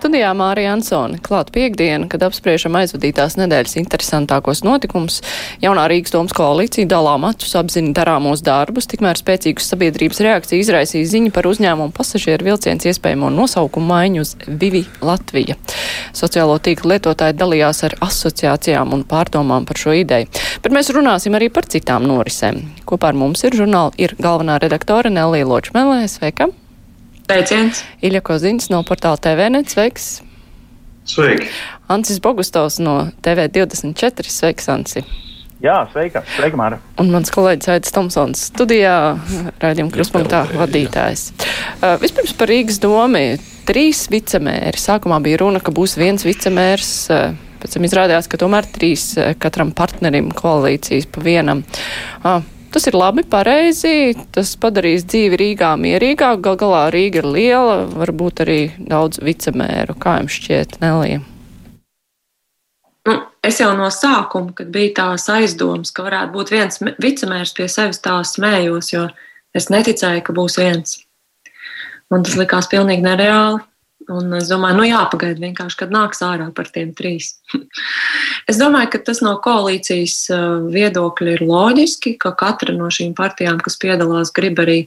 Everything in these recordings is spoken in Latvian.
Studijā Mārija Ansone klāt piekdiena, kad apspriežam aizvadītās nedēļas interesantākos notikumus. Jaunā Rīgas domas koalīcija dalā matus apzina darāmos darbus, tikmēr spēcīgas sabiedrības reakcija izraisīja ziņu par uzņēmumu pasažieru vilciens iespējamo nosaukumu maiņu uz Vivi Latvija. Sociālo tīklu lietotāji dalījās ar asociācijām un pārdomām par šo ideju. Bet mēs runāsim arī par citām norisēm. Kopā ar mums ir žurnāla ir galvenā redaktore Nelija Ločmelē. Sveika! Sveiciens! Ilja Kozins no portāla TVNet, sveiks! Sveiki! Ancis Bogustovs no TV24, sveiks, Anci! Jā, sveika, sveika, Māra. Un mans kolēģis Aits Tomsons studijā, raidījuma kruspunktā vadītājs. Uh, vispirms par Rīgas domu. Trīs vicemēri. Sākumā bija runa, ka būs viens vicemērs. Uh, pēc tam izrādījās, ka tomēr trīs uh, katram partnerim koalīcijas pa vienam. Uh, Tas ir labi, pareizi. Tas padarīs dzīvi Rīgā mierīgāk. Gal galā Rīga ir liela, varbūt arī daudz vicemēru. Kā jums šķiet, Nelija? Nu, es jau no sākuma, kad bija tās aizdomas, ka varētu būt viens vicemērs pie sevis tā smējos, jo es neticēju, ka būs viens. Man tas likās pilnīgi nereāli. Un es domāju, nu jāpagaida vienkārši, kad nāks ārā par tiem trīs. es domāju, ka tas no koalīcijas uh, viedokļa ir loģiski, ka katra no šīm partijām, kas piedalās, grib arī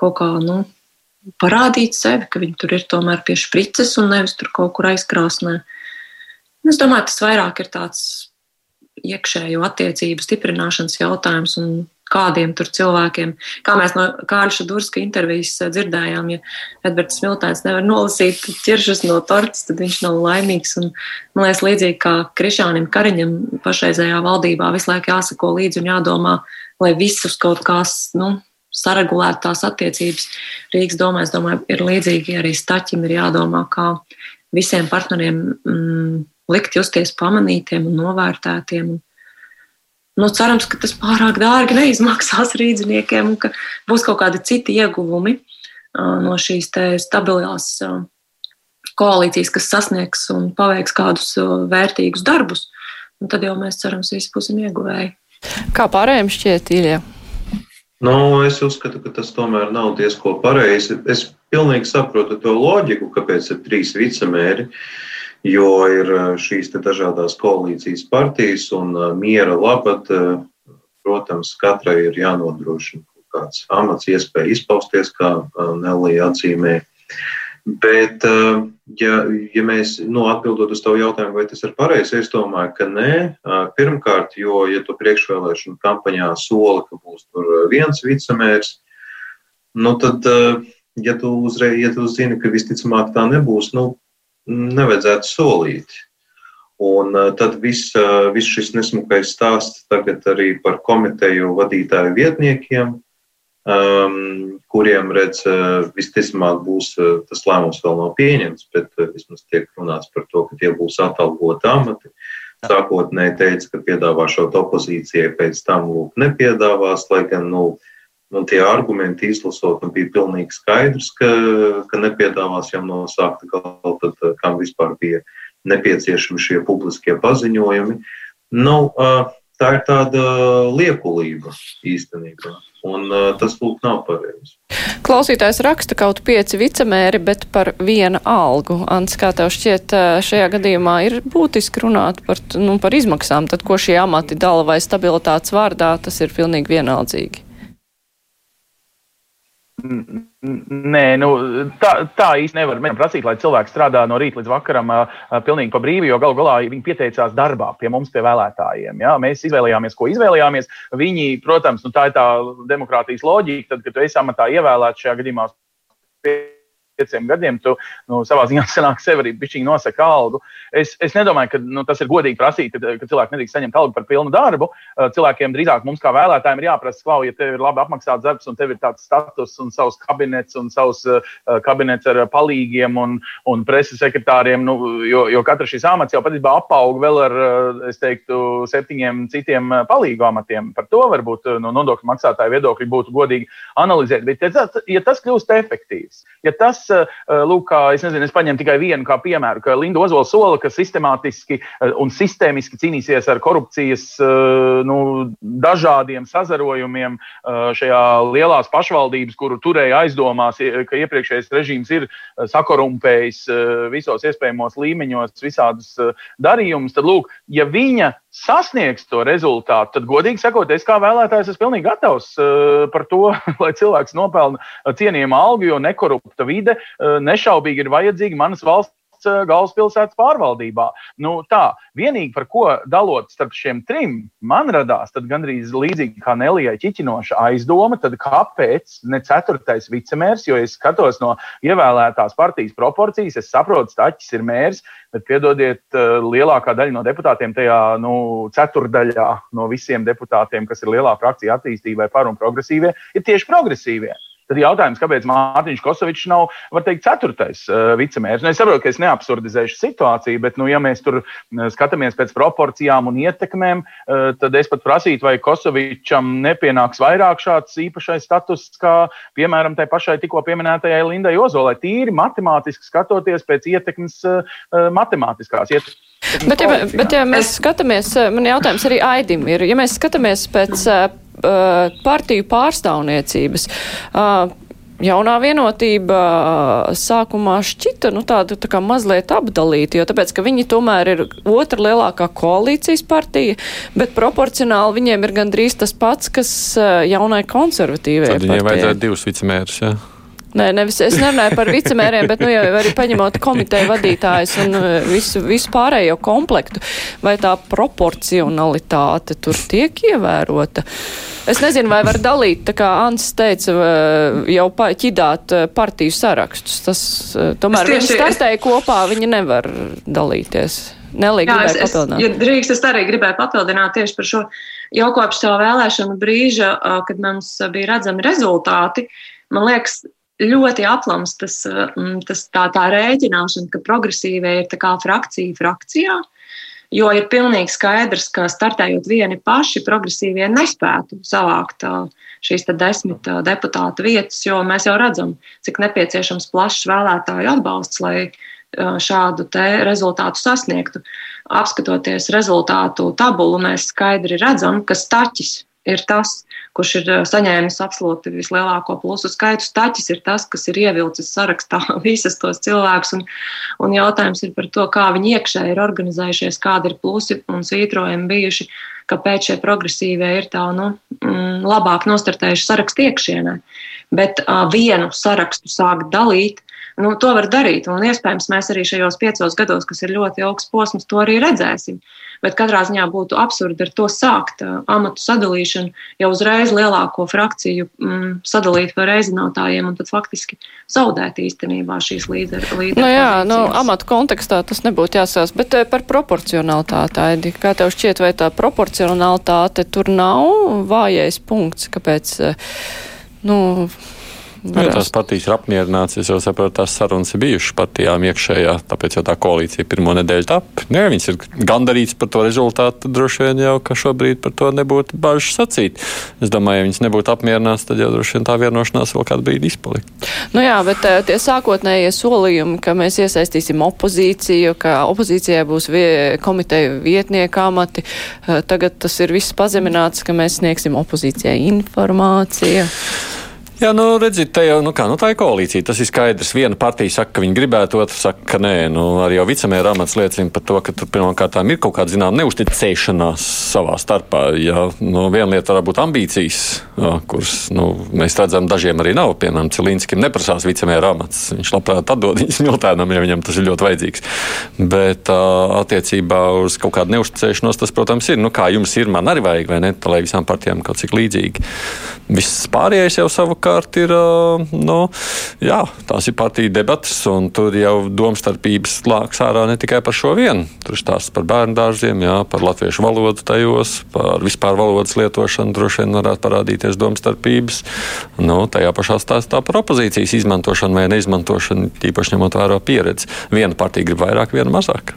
kaut kā nu, parādīt sevi, ka viņi tur ir tomēr pie sprites un nevis tur kaut kur aizkrāsnē. Es domāju, tas vairāk ir tāds iekšējo attiecību stiprināšanas jautājums un kādiem tur cilvēkiem, kā mēs no Kārļa Durska intervijas eh, dzirdējām, ja Edvards Smiltēns nevar nolasīt ķiršus no tortes, tad viņš nav laimīgs. Un, man liekas, līdzīgi kā Krišānam Kariņam pašreizējā valdībā visu laiku jāsako līdzi un jādomā, lai visus kaut kās, nu, saregulētu tās attiecības. Rīgas domā, es domāju, ir līdzīgi arī Staķim ir jādomā, kā visiem partneriem mm, likt justies pamanītiem un novērtētiem. Un, Nu, cerams, ka tas pārāk dārgi neizmaksās rīzniekiem un ka būs kaut kādi citi ieguvumi no šīs stabilās koalīcijas, kas sasniegs un paveiks kādus vērtīgus darbus. Un tad jau mēs cerams, visi būsim ieguvēji. Kā pārējiem šķiet, Ilija? Nu, es uzskatu, ka tas tomēr nav diezko pareizi. Es pilnīgi saprotu to loģiku, kāpēc ir trīs vicemēri. Uh, jo ir eh, šīs dažādas koalīcijas partijas un eh, miera labad, eh, protams, katrai ir jānodrošina kāds amats, iespēja izpausties, kā Nelija atzīmē. Bet, ja, ja mēs nu, atbildot uz tavu jautājumu, vai tas ir pareizi, es domāju, ka nē. Pirmkārt, jo, ja tu priekšvēlēšanu kampaņā soli, ka būs tur viens vicemērs, nu tad, ja tu uzreiz, ja tu zini, ka visticamāk tā nebūs, nu, nevajadzētu solīt. Un eh, tad viss, eh, viss šis nesmukais stāsts tagad arī par komiteju vadītāju vietniekiem, um, kuriem, redz, eh, visticamāk būs tas lēmums vēl nav pieņemts, bet vismaz tiek runāts par to, ka tie būs atalgoti amati. Sākotnēji teica, ka piedāvāšot opozīcijai, pēc tam lūk nepiedāvās, lai gan, nu, uh, nu, tie argumenti izlasot, nu, bija pilnīgi skaidrs, ka, ka nepiedāvās jau no sākta gala, tad eh, kam vispār bija nepieciešami šie publiskie paziņojumi. Nu, tā ir tāda liekulība īstenībā. Un tas, lūk, nav pareizi. Klausītājs raksta kaut pieci vicemēri, bet par viena algu. Ants, kā tev šķiet, šajā gadījumā ir būtiski runāt par, nu, par izmaksām, tad ko šie amati dala vai stabilitātes vārdā, tas ir pilnīgi vienaldzīgi. Nē, nu, tā, tā īsti nevar prasīt, lai cilvēks strādā no rīta līdz vakaram uh, pilnīgi pa brīvu, jo galu galā viņi pieteicās darbā pie mums, pie vēlētājiem. Ja? Mēs izvēlējāmies, ko izvēlējāmies. Viņi, protams, nu, tā ir tā demokrātijas loģika, tad, kad tu esi amatā ievēlēts šajā gadījumā pieciem gadiem, tu nu, savā ziņā sanāk sev arī pišķīgi nosaka algu. Es, es nedomāju, ka nu, tas ir godīgi prasīt, ka, ka cilvēki nedrīkst saņemt algu par pilnu darbu. Uh, cilvēkiem drīzāk mums kā vēlētājiem ir jāprasa, klau, ja tev ir labi apmaksāts darbs un tev ir tāds status un savs kabinets un savs uh, kabinets ar palīgiem un, un preses sekretāriem, nu, jo, jo katrs šis amats jau patiesībā apaug vēl ar, uh, es teiktu, septiņiem citiem palīgu amatiem. Par to varbūt no nodokļu maksātāju viedokļa būtu godīgi analizēt. Bet, ja tas, ja tas kļūst efektīvs, ja tas lūk, kā es nezinu, es paņemu tikai vienu kā piemēru, ka Linda Ozola sola, ka sistemātiski un sistēmiski cīnīsies ar korupcijas nu, dažādiem sazarojumiem šajā lielās pašvaldības, kuru turēja aizdomās, ka iepriekšējais režīms ir sakorumpējis visos iespējamos līmeņos visādus darījumus, tad, lūk, ja viņa sasniegs to rezultātu, tad, godīgi sakot, es kā vēlētājs esmu pilnīgi gatavs par to, lai cilvēks nopelna cienījumu algu, jo nekorupta vide uh, nešaubīgi ir vajadzīga manas valsts Uh, galvaspilsētas pārvaldībā. Nu, tā, vienīgi par ko dalot starp šiem trim, man radās gandrīz līdzīgi kā Nelijai ķiķinoša aizdoma, tad kāpēc ne ceturtais vicemērs, jo es skatos no ievēlētās partijas proporcijas, es saprotu, Staķis ir mērs, bet piedodiet, uh, lielākā daļa no deputātiem tajā nu, ceturdaļā no visiem deputātiem, kas ir lielā frakcija attīstībai par un progresīvie, ir tieši progresīvie. Tad jautājums, kāpēc Mārtiņš Kosovičs nav, var teikt, ceturtais uh, vicemērs. Nu, es saprotu, ka es neabsurdizēšu situāciju, bet, nu, ja mēs tur uh, skatāmies pēc proporcijām un ietekmēm, uh, tad es pat prasītu, vai Kosovičam nepienāks vairāk šāds īpašais status, kā, piemēram, tai pašai tikko pieminētajai Lindai Ozolai. Tīri matemātiski skatoties pēc ietekmes, uh, matemātiskās ietekmes. Bet, ja, bet, ja mēs skatāmies, man jautājums arī Aidim ir, ja mēs skatāmies pēc partiju pārstāvniecības. Uh, Jaunā vienotība sākumā šķita nu, tāda tā kā mazliet apdalīta, jo tāpēc, ka viņi tomēr ir otra lielākā koalīcijas partija, bet proporcionāli viņiem ir gandrīz tas pats, kas jaunai konservatīvai. Tad viņiem vajadzētu divus vicemērus, jā. Ja? Nē, nevis es nerunāju par vicemēriem, bet nu, jau arī paņemot komiteju vadītājus un uh, visu, visu pārējo komplektu, vai tā proporcionalitāte tur tiek ievērota. Es nezinu, vai var dalīt, tā kā Ants teica, uh, jau ķidāt uh, partiju sarakstus. Tas tomēr tieši, viņi startēja es... kopā, viņi nevar dalīties. Nelīgi Jā, es, es, ja drīkst, es arī gribēju papildināt tieši par šo jau kopš tā vēlēšanu brīža, kad mums bija redzami rezultāti. Man liekas, ļoti aplams tas, mm, tas tā, tā rēķināšana, ka progresīvie ir frakcija frakcijā. Jo ir pilnīgi skaidrs, ka startējot vieni paši, progresīvie nespētu savākt šīs desmit deputātu vietas, jo mēs jau redzam, cik nepieciešams plašs vēlētāju atbalsts, lai šādu rezultātu sasniegtu. Apskatoties rezultātu tabulu, mēs skaidri redzam, ka staķis ir tas, kurš ir saņēmis absolūti vislielāko plusu skaitu. Staķis ir tas, kas ir ievilcis sarakstā visas tos cilvēkus. Un, un jautājums ir par to, kā viņi iekšēji ir organizējušies, kādi ir plusi un svītrojumi bijuši, kāpēc šie progresīvie ir tā nu, mm, labāk nostartējuši sarakstu iekšienē. Bet uh, vienu sarakstu sākt dalīt, nu, to var darīt. Un iespējams, mēs arī šajos piecos gados, kas ir ļoti ilgs posms, to arī redzēsim. Bet katrā ziņā būtu absurdi ar to sākt amatu sadalīšanu, jau uzreiz lielāko frakciju mm, sadalīt par reizinātājiem un tad faktiski zaudēt īstenībā šīs līderu. līderu nu, jā, nu, amatu kontekstā tas nebūtu jāsās, bet par proporcionalitāti, kā tev šķiet, vai tā proporcionalitāte tur nav vājais punkts, kāpēc, nu, Nu, ja tās partijas ir apmierināts, es jau saprotu, tās sarunas ir bijušas partijām iekšējā, tāpēc jau tā koalīcija pirmo nedēļu tap. Nē, viņas ir gandarīts par to rezultātu, droši vien jau, ka šobrīd par to nebūtu bažas sacīt. Es domāju, ja viņas nebūtu apmierināts, tad jau droši vien tā vienošanās vēl kādu brīdi izpalikt. Nu jā, bet eh, tie sākotnējie solījumi, ka mēs iesaistīsim opozīciju, ka opozīcijai būs vie, komiteju vietnieku amati, eh, tagad tas ir viss pazemināts, ka mēs sniegsim opozīcijai informāciju. Jā, nu, redziet, te jau nu kā, nu, tā ir koalīcija. Tas ir skaidrs. Viena partija saka, ka viņi gribētu, otra saka, ka nē. Nu, arī jau vicemēra amats liecina par to, ka tur pirmkārt ir kaut kāda zināmā neusticēšanās savā starpā. Jā, nu, viena lieta var būt ambīcijas, jā, kuras nu, mēs redzam, dažiem arī nav. Piemēram, Cilīnskim neprasās vicemēra amats. Viņš labprāt atdod viņas miltēnam, ja viņam tas ir ļoti vajadzīgs. Bet uh, attiecībā uz kaut kādu neusticēšanos tas, protams, ir. Nu, kā jums ir, man arī vajag, vai ne? Tā lai visām partijām kaut cik līdzīgi. Viss pārējais jau savu savukārt ir, nu, jā, tās ir partiju debatas, un tur jau domstarpības lāks ārā ne tikai par šo vienu. Tur stāsts par bērnu dārziem, jā, par latviešu valodu tajos, par vispār valodas lietošanu droši vien varētu parādīties domstarpības. Nu, tajā pašā stāstā par opozīcijas izmantošanu vai neizmantošanu, tīpaši ņemot vērā pieredzi. Viena partija grib vairāk, viena mazāk.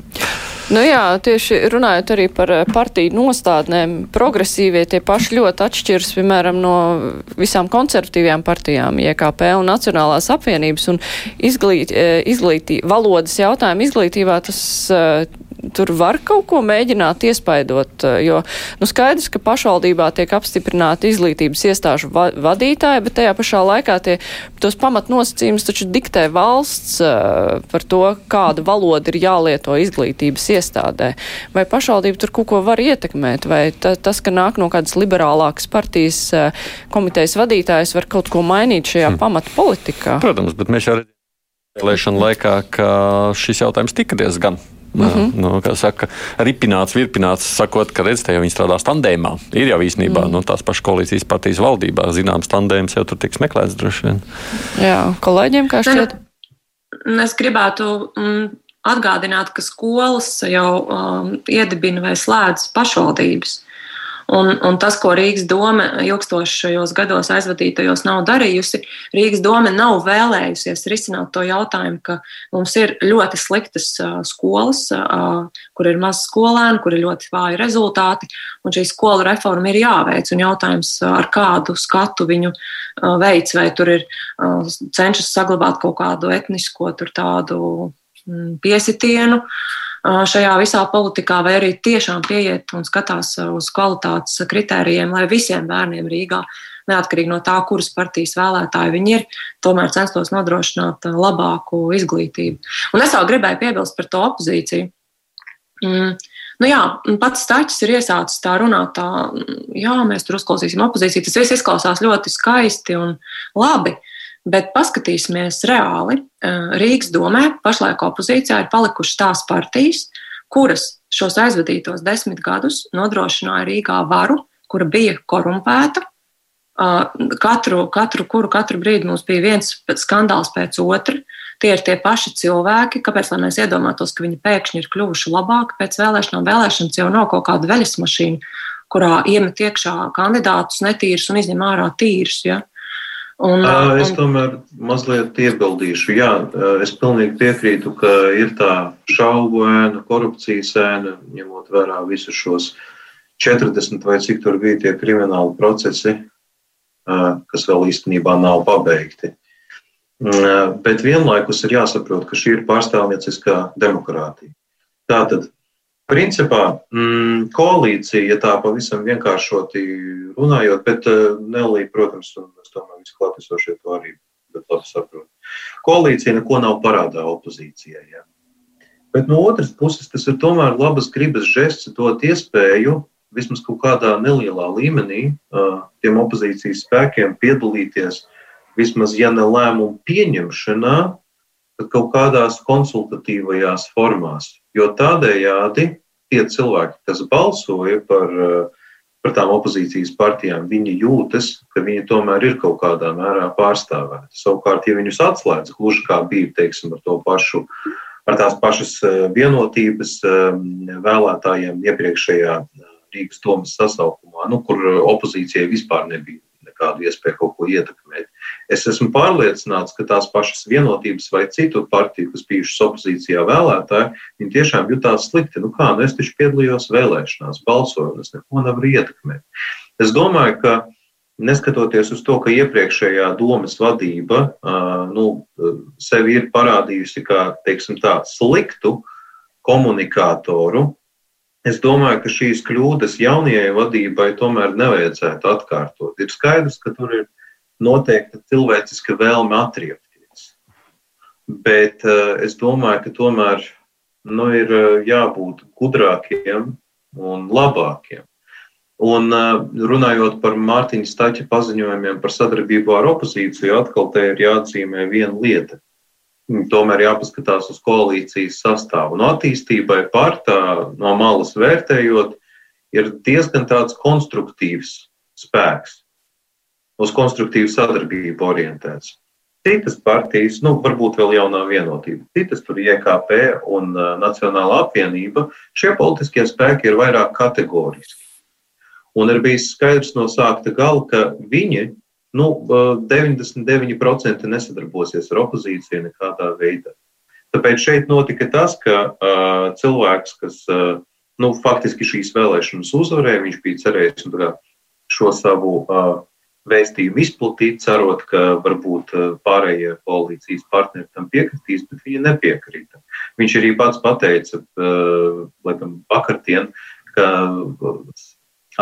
Nu jā, tieši runājot arī par partiju nostādnēm, progresīvie tie paši ļoti atšķiras, piemēram, no visām konservatīvajām partijām, IKP un Nacionālās apvienības un izglīt, eh, izglītī, valodas jautājumu izglītībā tas tur var kaut ko mēģināt iespaidot, eh, jo nu, skaidrs, ka pašvaldībā tiek apstiprināti izglītības iestāžu va vadītāji, bet tajā pašā laikā tie, tos pamatnosacījumus taču diktē valsts uh, par to, kāda valoda ir jālieto izglītības iestādē. Vai pašvaldība tur kaut ko var ietekmēt, vai ta, tas, ka nāk no kādas liberālākas partijas uh, komitejas vadītājs, var kaut ko mainīt šajā hmm. pamata politikā? Protams, bet mēs jau redzam vēlēšanu laikā, ka šis jautājums tika diezgan Mm -hmm. nu, kā saka, ripināts, virpināts, sakot, ka redz, te jau viņi strādās tandēmā. Ir jau īstenībā mm. nu, tās pašas koalīcijas partijas valdībā zināms tandēms jau tur tiks meklēts droši vien. Jā, kolēģiem kā šķiet? Es gribētu mm, atgādināt, ka skolas jau um, iedibina vai slēdz pašvaldības. Un, un tas, ko Rīgas doma ilgstošajos gados aizvadītajos nav darījusi, Rīgas doma nav vēlējusies risināt to jautājumu, ka mums ir ļoti sliktas skolas, kur ir maz skolēnu, kur ir ļoti vāji rezultāti, un šī skolu reforma ir jāveic. Un jautājums, ar kādu skatu viņu veids, vai tur ir cenšas saglabāt kaut kādu etnisko tādu mm, piesitienu šajā visā politikā, vai arī tiešām pieiet un skatās uz kvalitātes kritērijiem, lai visiem bērniem Rīgā, neatkarīgi no tā, kuras partijas vēlētāji viņi ir, tomēr censtos nodrošināt labāku izglītību. Un es vēl gribēju piebilst par to opozīciju. Mm. Nu jā, pats Stāčs ir iesācis tā runāt, tā, jā, mēs tur uzklausīsim opozīciju. Tas viss izklausās ļoti skaisti un labi. Bet paskatīsimies reāli. Eh, Rīgas domē pašlaik opozīcijā ir palikušas tās partijas, kuras šos aizvadītos desmit gadus nodrošināja Rīgā varu, kura bija korumpēta. Eh, katru, katru, kuru katru brīdi mums bija viens skandāls pēc otra. Tie ir tie paši cilvēki, kāpēc mēs iedomātos, ka viņi pēkšņi ir kļuvuši labāki pēc vēlēšanām. Vēlēšanas jau nav kaut kāda veļas mašīna, kurā iemet iekšā kandidātus netīrus un izņem ārā tīrus. Ja? Uh, Un, un... Es tomēr mazliet iebildīšu. Jā, es pilnīgi piekrītu, ka ir tā šaubu ēna, korupcijas ēna, ņemot vērā visus šos 40 vai cik tur bija tie krimināli procesi, kas vēl īstenībā nav pabeigti. Bet vienlaikus ir jāsaprot, ka šī ir pārstāvnieciskā demokrātija. Tātad Principā mm, koalīcija, ja tā pavisam vienkāršoti runājot, bet Nelī, protams, un es domāju, visi klātesošie to arī labi saprot. Koalīcija neko nav parādā opozīcijai. Ja. Bet no otras puses, tas ir tomēr labas gribas žests dot iespēju vismaz kaut kādā nelielā līmenī uh, tiem opozīcijas spēkiem piedalīties vismaz, ja ne lēmumu pieņemšanā, tad kaut kādās konsultatīvajās formās. Jo tādējādi tie cilvēki, kas balsoja par, par tām opozīcijas partijām, viņi jūtas, ka viņi tomēr ir kaut kādā mērā pārstāvēti. Savukārt, ja viņus atslēdz, gluži kā bija teiksim, ar to pašu, ar tās pašas vienotības vēlētājiem iepriekšējā Rīgas domas sasaukumā, nu, kur opozīcijai vispār nebija nekādu iespēju kaut ko ietekmēt. Es esmu pārliecināts, ka tās pašas vienotības vai citu partiju, kas bijušas opozīcijā vēlētāji, viņi tiešām jutās slikti. Nu kā, nu es taču piedalījos vēlēšanās, balsoju, un es neko nevaru ietekmēt. Es domāju, ka neskatoties uz to, ka iepriekšējā domas vadība nu, sevi ir parādījusi kā teiksim, tā, sliktu komunikātoru, Es domāju, ka šīs kļūdas jaunajai vadībai tomēr nevajadzētu atkārtot. Ir skaidrs, ka tur ir noteikta cilvēciska vēlme atriepties. Bet uh, es domāju, ka tomēr nu, ir uh, jābūt gudrākiem un labākiem. Un uh, runājot par Mārtiņa Stača paziņojumiem par sadarbību ar opozīciju, atkal te ir jāatzīmē viena lieta. Tomēr jāpaskatās uz koalīcijas sastāvu. No attīstībai partā no malas vērtējot, ir diezgan tāds konstruktīvs spēks, uz konstruktīvu sadarbību orientēts. Citas partijas, nu, varbūt vēl jaunā vienotība, citas tur IKP un uh, Nacionāla apvienība, šie politiskie spēki ir vairāk kategoriski. Un ir bijis skaidrs no sākta gala, ka viņi nu, 99% nesadarbosies ar opozīciju nekādā veidā. Tāpēc šeit notika tas, ka uh, cilvēks, kas uh, nu, faktiski šīs vēlēšanas uzvarēja, viņš bija cerējis nu, šo savu uh, vēstījumu izplatīt, cerot, ka varbūt pārējie koalīcijas partneri tam piekritīs, bet viņi nepiekrita. Viņš arī pats pateica, laikam, vakardien, ka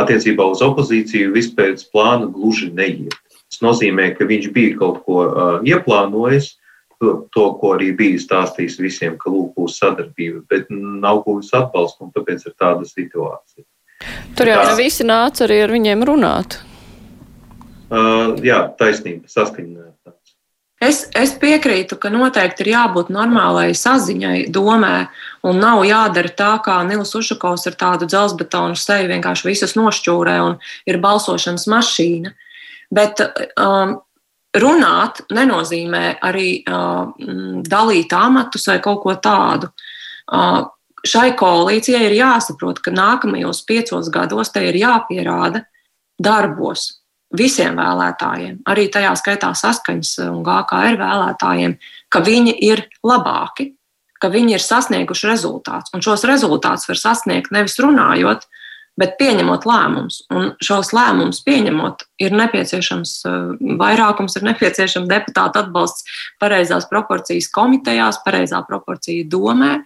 attiecībā uz opozīciju vispēc plāna gluži neiet. Tas nozīmē, ka viņš bija kaut ko ieplānojis, to, to, ko arī bija stāstījis visiem, ka lūk, būs sadarbība, bet nav guvis atbalstu, un tāpēc ir tāda situācija. Tur jau ne visi nāca arī ar viņiem runāt. Uh, jā, taisnība, saskaņota. Es, es piekrītu, ka noteikti ir jābūt normālai saziņai, domē, un nav jādara tā, kā Nils Ušakovs ar tādu dzelzbetonu seju vienkārši visus nošķūrē un ir balsošanas mašīna. Bet um, runāt nenozīmē arī uh, dalīt amatus vai kaut ko tādu. Uh, šai koalīcijai ir jāsaprot, ka nākamajos piecos gados te ir jāpierāda darbos visiem vēlētājiem, arī tajā skaitā saskaņas un GKR vēlētājiem, ka viņi ir labāki, ka viņi ir sasnieguši rezultātus. Un šos rezultātus var sasniegt nevis runājot, bet pieņemot lēmumus. Un šos lēmumus pieņemot, ir nepieciešams vairākums, ir nepieciešams deputātu atbalsts pareizās proporcijas komitejās, pareizā proporcija domē.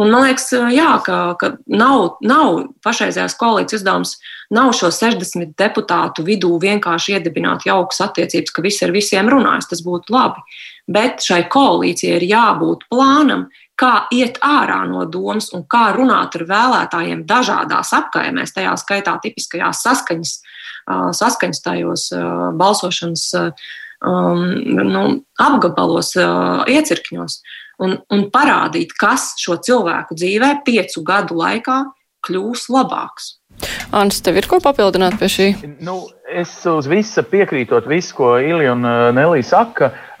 Un man liekas, jā, ka, ka nav, nav pašreizējās koalīcijas uzdevums, nav šo 60 deputātu vidū vienkārši iedibināt jaukas attiecības, ka visi ar visiem runājas. Tas būtu labi. Bet šai koalīcijai ir jābūt plānam, kā iet ārā no domas un kā runāt ar vēlētājiem dažādās apkaimēs, tajā skaitā tipiskajās saskaņas, saskaņas tajos balsošanas um, nu, apgabalos, iecirkņos un, un parādīt, kas šo cilvēku dzīvē piecu gadu laikā kļūs labāks. Ants, tev ir ko papildināt pie šī? Nu, es uz visu piekrītot, visu, ko Ilija un Nelija saka. Uh,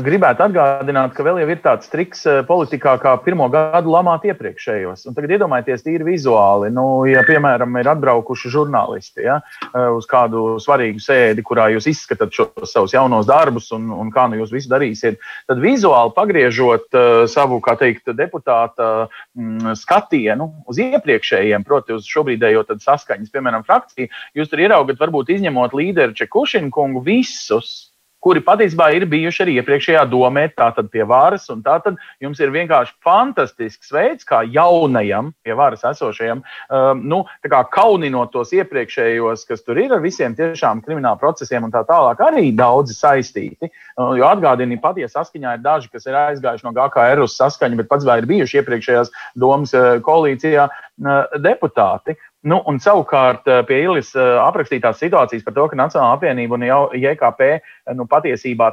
gribētu atgādināt, ka vēl jau ir tāds triks uh, politikā, kā pirmo gadu lamāt iepriekšējos. Un tagad iedomājieties, tīri vizuāli, nu, ja, piemēram, ir atbraukuši žurnālisti ja, uh, uz kādu svarīgu sēdi, kurā jūs izskatāt šos savus jaunos darbus un, un kā nu jūs visu darīsiet, tad vizuāli pagriežot savu, kā teikt, deputāta mm, skatienu uz iepriekšējiem, proti, uz šobrīdējo saskaņas, piemēram, frakciju, jūs tur ieraugat, varbūt izņemot līderi Čekušinu kungu visus kuri patiesībā ir bijuši arī iepriekšējā domē, tātad pie varas. Tātad jums ir vienkārši fantastisks veids, kā jaunajam, pie varas esošajam, um, nu, kā kauninot tos iepriekšējos, kas tur ir ar visiem tiešām krimināla procesiem un tā tālāk, arī daudzi saistīti. Uh, jo atgādini, patiesi saskaņā ir daži, kas ir aizgājuši no GKR uz saskaņu, bet pats vēl ir bijuši iepriekšējās domas uh, koalīcijā uh, deputāti. Nu, un savukārt eh, pie Ilis eh, aprakstītās situācijas par to, ka Nacionāla apvienība un JKP eh, nu, patiesībā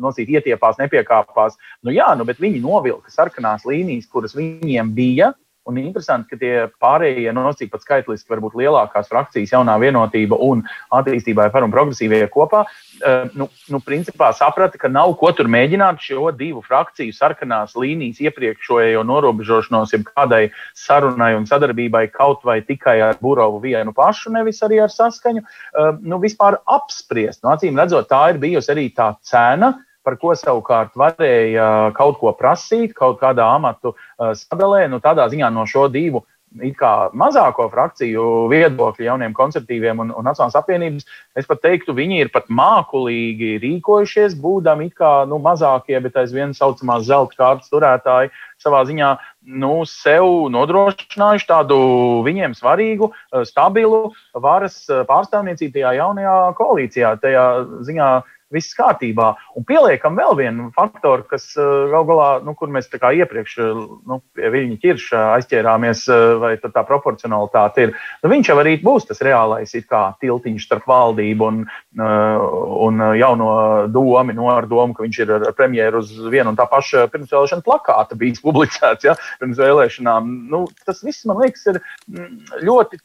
nosīt ietiepās, nepiekāpās. Nu, jā, nu, bet viņi novilka sarkanās līnijas, kuras viņiem bija, Un interesanti, ka tie pārējie nosacīti pat skaitliski, varbūt lielākās frakcijas, jaunā vienotība un attīstībai par un progresīvie kopā, uh, nu, nu, principā saprata, ka nav ko tur mēģināt šo divu frakciju sarkanās līnijas iepriekšējo norobežošanos, jeb kādai sarunai un sadarbībai kaut vai tikai ar Burovu vienu pašu, nevis arī ar saskaņu, uh, nu, vispār apspriest. Nu, acīm redzot, tā ir bijusi arī tā cena par ko savukārt varēja kaut ko prasīt, kaut kādā amatu uh, sadalē. Nu, tādā ziņā no šo divu mazāko frakciju viedokļu, jauniem konservatīviem un, un Nacionālās apvienības, es pat teiktu, viņi ir pat mākulīgi rīkojušies, būdami it kā nu, mazākie, bet aizvien saucamās zelta kārtas turētāji. Savā ziņā nu, sev nodrošinājuši tādu viņiem svarīgu, uh, stabilu varas uh, pārstāvniecību tajā jaunajā koalīcijā. Tajā ziņā uh, viss kārtībā. Un pieliekam vēl vienu faktoru, kas eh, gal galā, nu, kur mēs iepriekš eh, nu, pie viņa ķirša aizķērāmies, eh, vai tā proporcionalitāte ir. Nu, viņš jau arī būs tas reālais tiltiņš starp valdību un, un jauno domu, no ar domu, ka viņš ir premjeru uz vienu un tā paša pirmsvēlēšana plakāta bijis publicēts ja, pirms vēlēšanām. Nu, tas viss, man liekas, ir mm, ļoti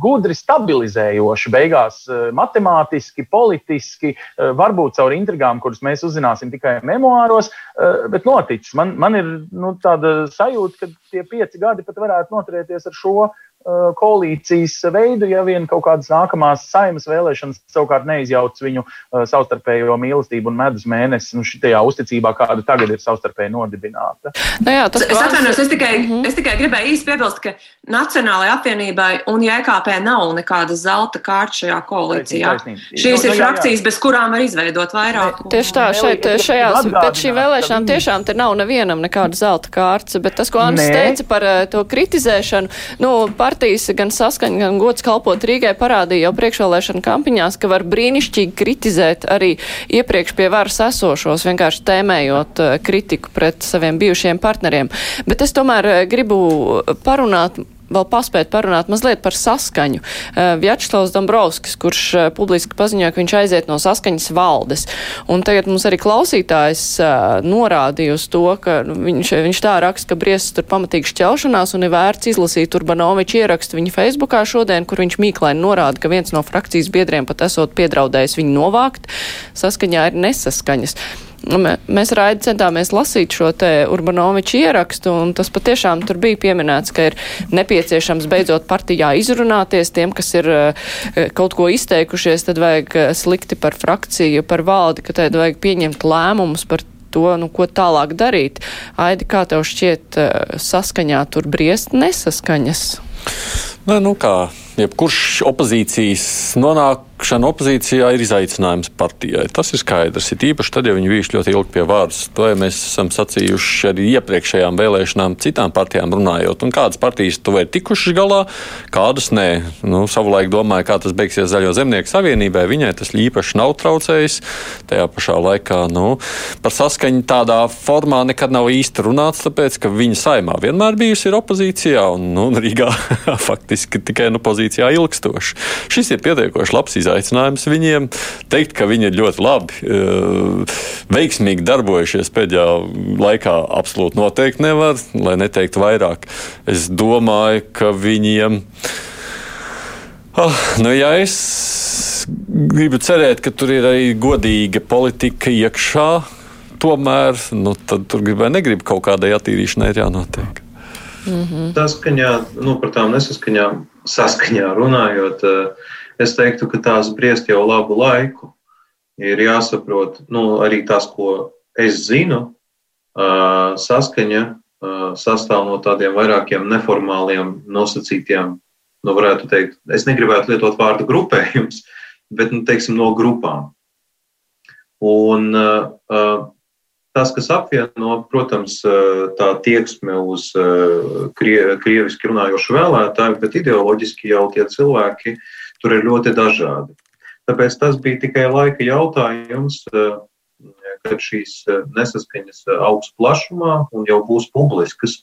gudri stabilizējoši beigās matemātiski, politiski Eh, varbūt caur intrigām, kuras mēs uzzināsim tikai memoāros, eh, bet noticis. Man, man ir nu, tāda sajūta, ka tie pieci gadi pat varētu noturēties ar šo uh, koalīcijas veidu, ja vien kaut kādas nākamās saimas vēlēšanas savukārt neizjauc viņu uh, savstarpējo mīlestību un medus mēnesi nu, šitajā uzticībā, kāda tagad ir savstarpēji nodibināta. Nu jā, tas, es atvainojos, es tikai, mm -hmm. es tikai gribēju īsti piebilst, ka Nacionālajai apvienībai un JKP nav nekāda zelta kārta šajā koalīcijā. Šīs nu, ir nu, frakcijas, jā, jā. bez kurām var izveidot vairāk. Tieši tā, šeit, šajās, pēc šīm vēlēšanām tiešām te nav nevienam nekāda zelta kārta, bet tas, ko Anis teica par uh, to kritizēšanu, nu, partijas gan saskaņa, gan gods kalpot Rīgai parādīja jau priekšvēlēšana kampaņās, ka var brīnišķīgi kritizēt arī iepriekš pie varas esošos, vienkārši tēmējot uh, kritiku pret saviem bijušiem partneriem. Bet es tomēr uh, gribu parunāt vēl paspēt parunāt mazliet par saskaņu. Uh, Vjačslavs Dombrovskis, kurš uh, publiski paziņoja, ka viņš aiziet no saskaņas valdes. Un tagad mums arī klausītājs uh, norādīja uz to, ka nu, viņš, viņš tā raksta, ka briesas tur pamatīgi šķelšanās un ir vērts izlasīt Urbanoviču ierakstu viņa Facebookā šodien, kur viņš mīklaini norāda, ka viens no frakcijas biedriem pat esot piedraudējis viņu novākt. Saskaņā ir nesaskaņas. Mēs raidi centāmies lasīt šo te Urbanoviču ierakstu, un tas patiešām tur bija pieminēts, ka ir nepieciešams beidzot partijā izrunāties tiem, kas ir eh, kaut ko izteikušies, tad vajag eh, slikti par frakciju, par valdi, ka tad vajag pieņemt lēmumus par to, nu, ko tālāk darīt. Aidi, kā tev šķiet eh, saskaņā tur briest nesaskaņas? Nē, nu kā, jebkurš opozīcijas nonāk Šāda opozīcijā ir izaicinājums partijai. Tas ir skaidrs. Ir īpaši tad, ja viņi bijuši ļoti ilgi pie varas. To ja mēs esam sacījuši arī iepriekšējām vēlēšanām, citām partijām runājot. Un kādas partijas to ir tikušas galā, kādas nē. Nu, savulaik domāju, kā tas beigsies Zaļo zemnieku savienībai. Viņai tas īpaši nav traucējis. Tajā pašā laikā nu, par saskaņu tādā formā nekad nav īsti runāts, tāpēc ka viņa saimā vienmēr bijusi opozīcijā un nu, Rīgā faktiski tikai nu, pozīcijā ilgstoši. Šis ir pietiekoši labs izaicinājums viņiem. Teikt, ka viņi ir ļoti labi, eh, veiksmīgi darbojušies pēdējā laikā, absolūti noteikti nevar, lai neteiktu vairāk. Es domāju, ka viņiem. Oh, nu, ja es gribu cerēt, ka tur ir arī godīga politika iekšā, tomēr nu, tur gribu vai negribu kaut kādai attīrīšanai ir jānotiek. Mm -hmm. Saskaņā, nu, par tām nesaskaņām, saskaņā runājot, uh, Es teiktu, ka tās briest jau labu laiku. Ir jāsaprot, nu, arī tas, ko es zinu, saskaņa sastāv no tādiem vairākiem neformāliem nosacītiem, nu, varētu teikt, es negribētu lietot vārdu grupējums, bet, nu, teiksim, no grupām. Un tas, kas apvieno, protams, tā tieksme uz krieviski runājošu vēlētāju, bet ideoloģiski jau tie cilvēki, tur ir ļoti dažādi. Tāpēc tas bija tikai laika jautājums, eh, kad šīs eh, nesaskaņas eh, augs plašumā un jau būs publiskas.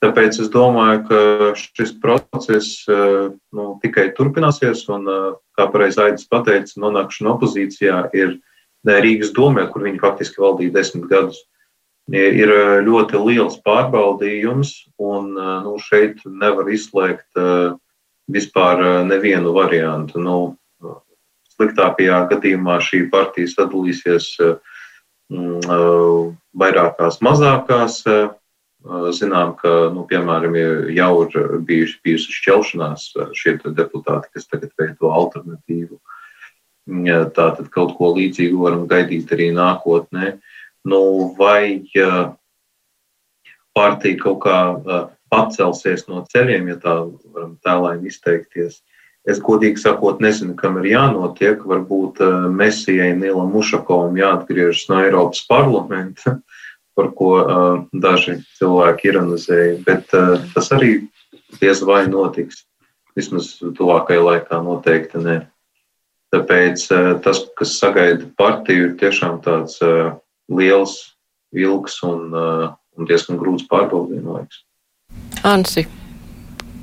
Tāpēc es domāju, ka šis process nu, tikai turpināsies, un, kā pareizi Aidis pateica, nonākšana opozīcijā ir Rīgas domē, kur viņi faktiski valdīja desmit gadus. Ir ļoti liels pārbaudījums, un nu, šeit nevar izslēgt uh, vispār eh, nevienu variantu. Nu, sliktākajā gadījumā šī partija sadalīsies eh, mm, eh, vairākās mazākās. Zinām, ka, nu, piemēram, jau ir bijuši, bijusi šķelšanās šie deputāti, kas tagad veido alternatīvu. Tātad kaut ko līdzīgu varam gaidīt arī nākotnē. Nu, vai partija kaut kā pacelsies no ceļiem, ja tā varam tēlēni izteikties. Es godīgi sakot, nezinu, kam ir jānotiek. Varbūt Mesijai Nilam Mušakovam jāatgriežas no Eiropas parlamenta, par ko daži cilvēki ironizēja, bet tas arī diez vai notiks. Vismaz tuvākajā laikā noteikti ne. Tāpēc uh, tas, kas sagaida partiju, ir tiešām tāds uh, liels, ilgs un, uh, un diezgan grūts pārbaudījuma laiks. Ansi.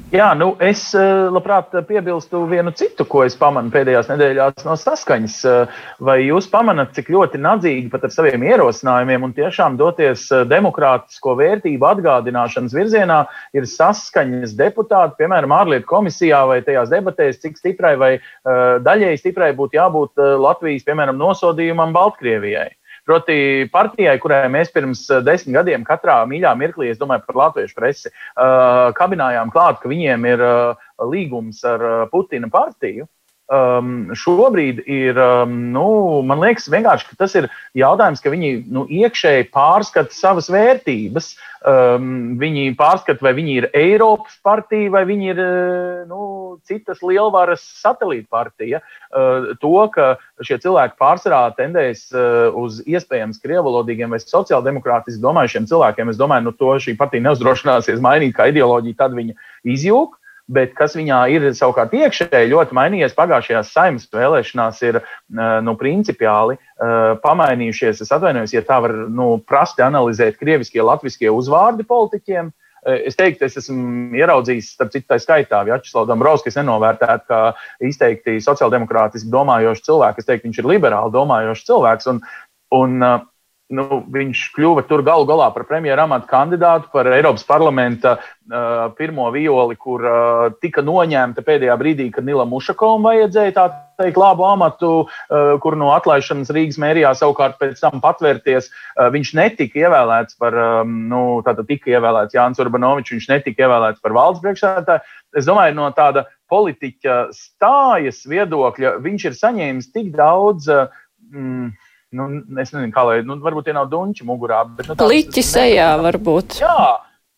Jā, nu es eh, labprāt piebilstu vienu citu, ko es pamanu pēdējās nedēļās no saskaņas. Eh, vai jūs pamanāt, cik ļoti nadzīgi pat ar saviem ierosinājumiem un tiešām doties eh, demokrātisko vērtību atgādināšanas virzienā ir saskaņas deputāti, piemēram, ārlietu komisijā vai tajās debatēs, cik stiprai vai daļēji stiprai būtu jābūt Latvijas, piemēram, nosodījumam Baltkrievijai? Proti, partijai, kurai mēs pirms desmit gadiem katrā mīļā mirklī, es domāju par latviešu presi, kabinājām klāt, ka viņiem ir līgums ar Putina partiju um, šobrīd ir, um, nu, man liekas, vienkārši tas ir jautājums, ka viņi nu, iekšēji pārskata savas vērtības. Um, viņi pārskata, vai viņi ir Eiropas partija vai viņi ir nu, citas lielvaras satelīta partija. Uh, to, ka šie cilvēki pārsvarā tendēs uh, uz iespējams krievalodīgiem vai sociāldemokrātiski domājušiem cilvēkiem, es domāju, nu, to šī partija neuzdrošināsies mainīt kā ideoloģiju, tad viņa izjūg bet kas viņā ir savukārt iekšēji ļoti mainījies pagājušajās saimnes vēlēšanās, ir nu, principiāli pamainījušies. Es atvainojos, ja tā var nu, prasti analizēt krieviskie, latviskie uzvārdi politiķiem. Es teiktu, es esmu ieraudzījis, starp citu, tā skaitā, Vjačeslavu Dombrovskis nenovērtētu, kā izteikti sociāldemokrātiski domājošs cilvēks. Es teiktu, viņš ir liberāli domājošs cilvēks. Un, un, nu, viņš kļuva tur galu galā par premjeras amatu kandidātu, par Eiropas parlamenta uh, pirmo violi, kur uh, tika noņemta pēdējā brīdī, kad Nilam Ušakovam vajadzēja tā teikt labu amatu, uh, kur no atlaišanas Rīgas mērijā savukārt pēc tam patvērties. Uh, viņš netika ievēlēts par, um, nu, tātad tika ievēlēts Jānis Urbanovičs, viņš netika ievēlēts par valsts priekšsēdētāju. Es domāju, no tāda politiķa stājas viedokļa viņš ir saņēmis tik daudz. Uh, mm, nu, es nezinu, kā lai, nu, varbūt tie nav dunči mugurā, bet. Nu, Pliķi sejā varbūt. Jā,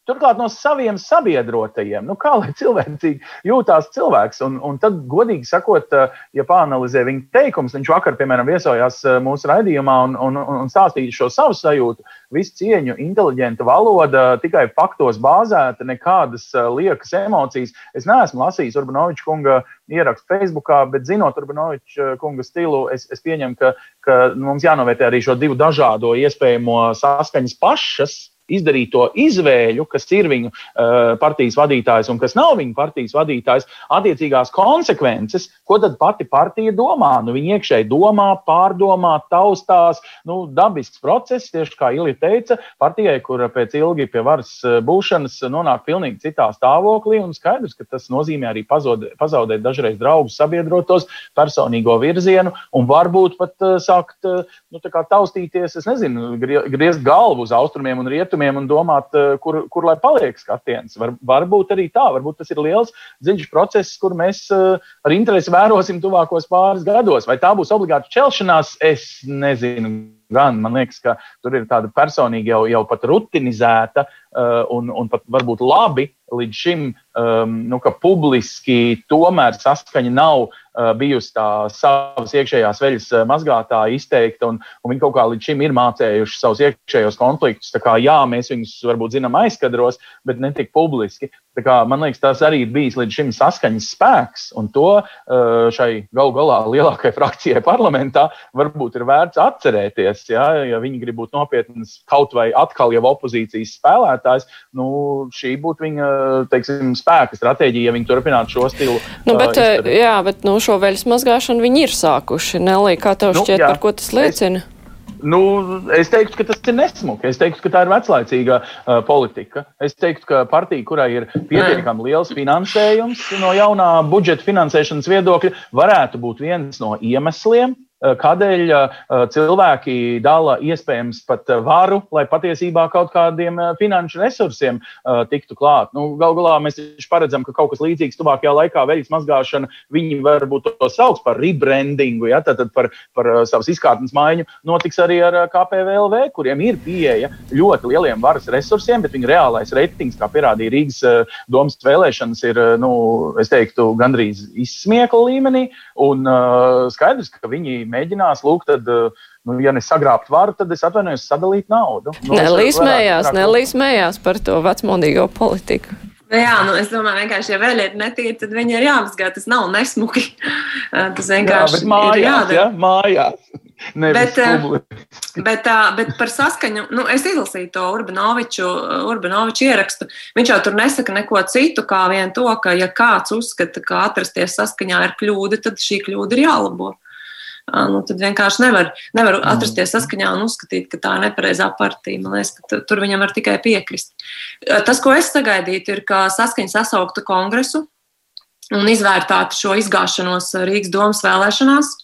Turklāt no saviem sabiedrotajiem, nu, kā lai cilvēcīgi jūtās cilvēks. Un, un tad, godīgi sakot, eh, ja pāanalizē viņa teikums, viņš vakar, piemēram, viesojās eh, mūsu raidījumā un, un, un stāstīja šo savu sajūtu, visu cieņu, inteliģenta valoda, tikai faktos bāzēta, nekādas eh, liekas emocijas. Es neesmu lasījis Urbanoviča kunga ierakstu Facebookā, bet zinot Urbanoviča kunga stilu, es, es pieņemu, ka, ka mums jānovērtē arī šo divu dažādo iespējamo saskaņas pašas izdarīto izvēļu, kas ir viņu uh, partijas vadītājs un kas nav viņu partijas vadītājs, attiecīgās konsekvences, ko tad pati partija domā. Nu, viņi iekšēji domā, pārdomā, taustās. Nu, dabisks process, tieši kā Ilija teica, partijai, kur pēc ilgi pie varas eh, būšanas nonāk pilnīgi citā stāvoklī, un skaidrs, ka tas nozīmē arī pazaudēt, pazaudēt dažreiz draugus, sabiedrotos, personīgo virzienu, un varbūt pat uh, sākt uh, nu, taustīties, es nezinu, griezt galvu uz austrumiem un rietumiem rietumiem un domāt, eh, kur, kur lai paliek skatiens. Var, varbūt arī tā, varbūt tas ir liels, dziļš process, kur mēs eh, ar interesi vērosim tuvākos pāris gados. Vai tā būs obligāti čelšanās, es nezinu. Gan man liekas, ka tur ir tāda personīga, jau, jau pat rutinizēta uh, un, un pat varbūt labi līdz šim, um, nu, ka publiski tomēr saskaņa nav bijusi tā savas iekšējās veļas uh, mazgātāja izteikta, un, un viņi kaut kā līdz šim ir mācējuši savus iekšējos konfliktus. Tā kā jā, mēs viņus varbūt zinām aizkadros, bet ne tik publiski. Kā, man liekas, tas arī bijis līdz šim saskaņas spēks, un to uh, šai galu galā lielākajai frakcijai parlamentā varbūt ir vērts atcerēties. Ja, ja viņi grib būt nopietnas kaut vai atkal jau opozīcijas spēlētājs, nu, šī būtu viņa teiksim, spēka stratēģija, ja viņi turpinātu šo stilu. Nu, bet, uh, jā, bet nu, šo veļas mazgāšanu viņi ir sākuši. Nelī, kā tev nu, šķiet, jā, par ko tas liecina? Es... Nu, es teiktu, ka tas ir nesmuki. Es teiktu, ka tā ir veclaicīga uh, politika. Es teiktu, ka partija, kurai ir pietiekami liels finansējums no jaunā budžeta finansēšanas viedokļa, varētu būt viens no iemesliem, Eh, kādēļ eh, cilvēki dala iespējams pat varu, lai patiesībā kaut kādiem eh, finanšu resursiem tiktu klāt. Nu, Galu galā mēs paredzam, ka kaut kas līdzīgs tuvākajā laikā veļas mazgāšana, viņi varbūt to sauc par rebrandingu, ja, tātad par, par savas izkārtnes maiņu, notiks arī ar KPVLV, kuriem ir pieeja ļoti lieliem varas resursiem, bet viņu reālais reitings, kā pierādīja Rīgas domas vēlēšanas, ir, nu, es teiktu, gandrīz izsmiekla līmenī. Un uh, skaidrs, ka viņi mēģinās lūgt, tad, uh, nu, ja nesagrābt varu, tad es atvainojos sadalīt naudu. Nu, nelīsmējās, nelīsmējās par to vecmodīgo politiku. Nu, jā, nu, es domāju, vienkārši, ja vēl ir netīri, tad viņi ir jāapzgā. Tas nav nesmuki. Tas vienkārši jā, mājās, ir jādara. Jā, mājās. Bet, bet, bet par saskaņu, nu, es izlasīju to Urbanoviču, Urbanoviču ierakstu. Viņš jau tur nesaka neko citu, kā vien to, ka, ja kāds uzskata, ka atrasties saskaņā ir kļūda, tad šī kļūda ir jālabo. Nu, tad vienkārši nevar, nevar mm. atrasties saskaņā un uzskatīt, ka tā ir nepareizā partija. Man liekas, ka tur viņam var tikai piekrist. Tas, ko es sagaidītu, ir, ka saskaņa sasauktu kongresu un izvērtātu šo izgāšanos Rīgas domas vēlēšanās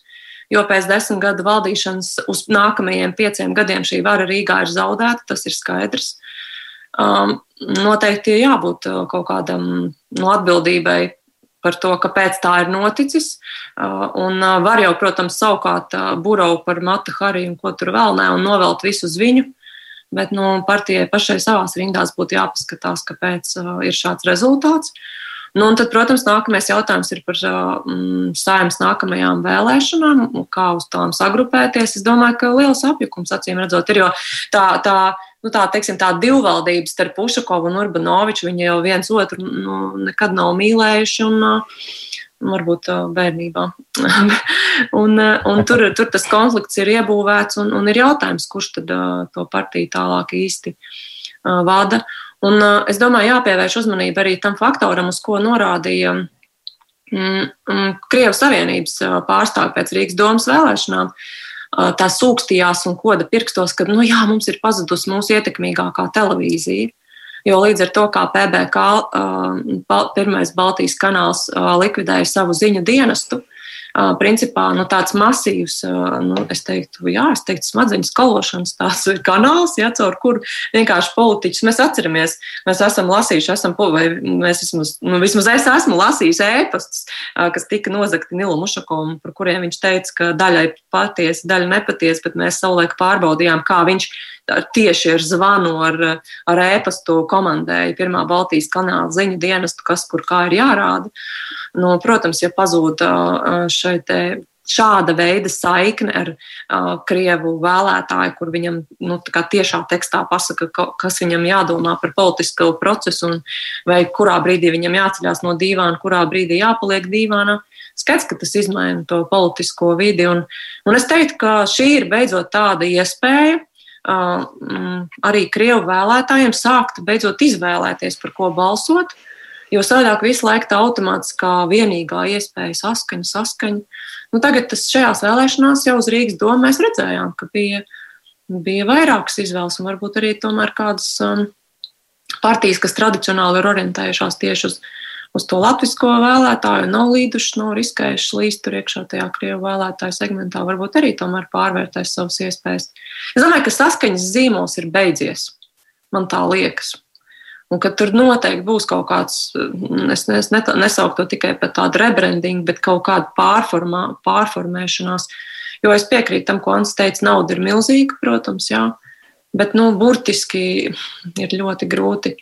jo pēc desmit gadu valdīšanas uz nākamajiem pieciem gadiem šī vara Rīgā ir zaudēta, tas ir skaidrs. Um, noteikti jābūt kaut kādam no atbildībai par to, kāpēc tā ir noticis. Un var jau, protams, savukārt burau par Matu Hariju un ko tur vēl nē, un novelt visu uz viņu. Bet nu, partijai pašai savās rindās būtu jāpaskatās, kāpēc ir šāds rezultāts. Nu, tad, protams, nākamais jautājums ir par um, saimnes nākamajām vēlēšanām, kā uz tām sagrupēties. Es domāju, ka liels apjukums, acīm redzot, ir, jo tā, tā nu, tā, teiksim, tā divvaldība starp Ušakovu un Urbanoviču, viņi jau viens otru nu, nekad nav mīlējuši. Un, varbūt bērnībā. un, un tur, tur tas konflikts ir iebūvēts, un, un ir jautājums, kurš tad to partiju tālāk īsti vada. Un es domāju, jāpievērš uzmanība arī tam faktoram, uz ko norādīja mm, mm, Krievijas Savienības pārstāvji pēc Rīgas domas vēlēšanām. Uh, tā sūkstījās un koda pirkstos, ka nu, jā, mums ir pazudusi mūsu ietekmīgākā televīzija. Jo līdz ar to, kā PBK, pirmais Baltijas kanāls, likvidēja savu ziņu dienestu, principā nu, tāds masīvs, nu, es teiktu, jā, es teiktu, smadzeņu skalošanas tās ir kanāls, ja, caur kuru vienkārši politiķus mēs atceramies. Mēs esam lasījuši, esam, vai mēs vismaz, nu, vismaz es esmu lasījis ēpastus, kas tika nozagti Nilu Mušakovam, par kuriem viņš teica, ka daļai patiesi, daļa nepatiesi, bet mēs savulaik pārbaudījām, kā viņš tieši ar zvanu, ar, ar ēpastu komandēja Pirmā Baltijas kanāla ziņu dienestu, kas kur kā ir jārāda. Nu, protams, ja pazūd šeit šāda veida saikne ar uh, krievu vēlētāju, kur viņam nu, tiešā tekstā pasaka, ka, kas viņam jādomā par politisko procesu un vai kurā brīdī viņam jāceļās no dīvāna, kurā brīdī jāpaliek dīvānā. Skats, ka tas izmaina to politisko vidi. Un, un es teiktu, ka šī ir beidzot tāda iespēja uh, arī krievu vēlētājiem sākt beidzot izvēlēties, par ko balsot. Uh, Jo savādāk visu laiku tā automātiskā vienīgā iespēja saskaņa, saskaņa. Nu, tagad tas šajās vēlēšanās jau uz Rīgas domu mēs redzējām, ka bija, bija vairākas izvēles un varbūt arī tomēr kādas um, partijas, kas tradicionāli ir orientējušās tieši uz, uz to latvisko vēlētāju, nav līduši, nav riskējuši līst tur iekšā tajā krievu vēlētāju segmentā, varbūt arī tomēr pārvērtēs savas iespējas. Es domāju, ka saskaņas zīmols ir beidzies. Man tā liekas. Un ka tur noteikti būs kaut kāds, es, es nesauktu to tikai par tādu rebrandingu, bet kaut kādu pārformā, pārformēšanās. Jo es piekrītu tam, ko Ants teica, nauda ir milzīga, protams, jā, bet nu, burtiski ir ļoti grūti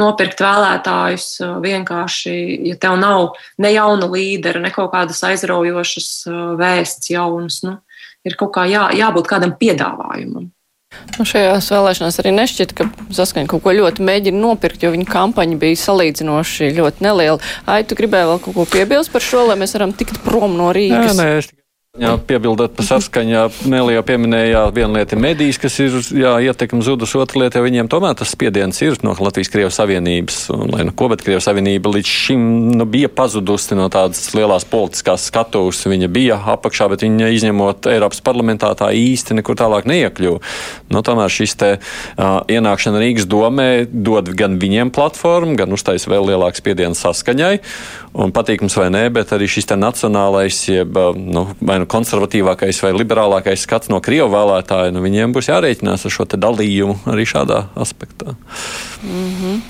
nopirkt vēlētājus vienkārši, ja tev nav ne jauna līdera, ne kaut kādas aizraujošas vēsts jaunas. Nu, ir kaut kā jā, jābūt kādam piedāvājumam. Nu, šajās vēlēšanās arī nešķiet, ka saskaņa kaut ko ļoti mēģina nopirkt, jo viņa kampaņa bija salīdzinoši ļoti neliela. Ai, tu gribēji vēl kaut ko piebilst par šo, lai mēs varam tikt prom no Rīgas? Jā, nē, es Jā, piebildot par saskaņā, Nelija pieminēja, viena lieta ir medijas, kas ir ietekme zudus, otra lieta, ja viņiem tomēr tas spiediens ir no Latvijas-Krievijas Savienības, un, lai nu ko, bet Krievijas Savienība līdz šim nu, bija pazudusi no tādas lielās politiskās skatuves. Viņa bija apakšā, bet viņa izņemot Eiropas parlamentā tā īsti nekur tālāk neiekļuva. Nu, tomēr šis te uh, ienākšana Rīgas domē dod gan viņiem platformu, gan uztais vēl lielāks spiediens saskaņai, un patīkams vai nē, bet arī šis nacionālais, jeb, nu, vai nu konservatīvākais vai liberālākais skats no krievu vēlētāja, nu viņiem būs jārēķinās ar šo dalījumu arī šādā aspektā. Mm -hmm.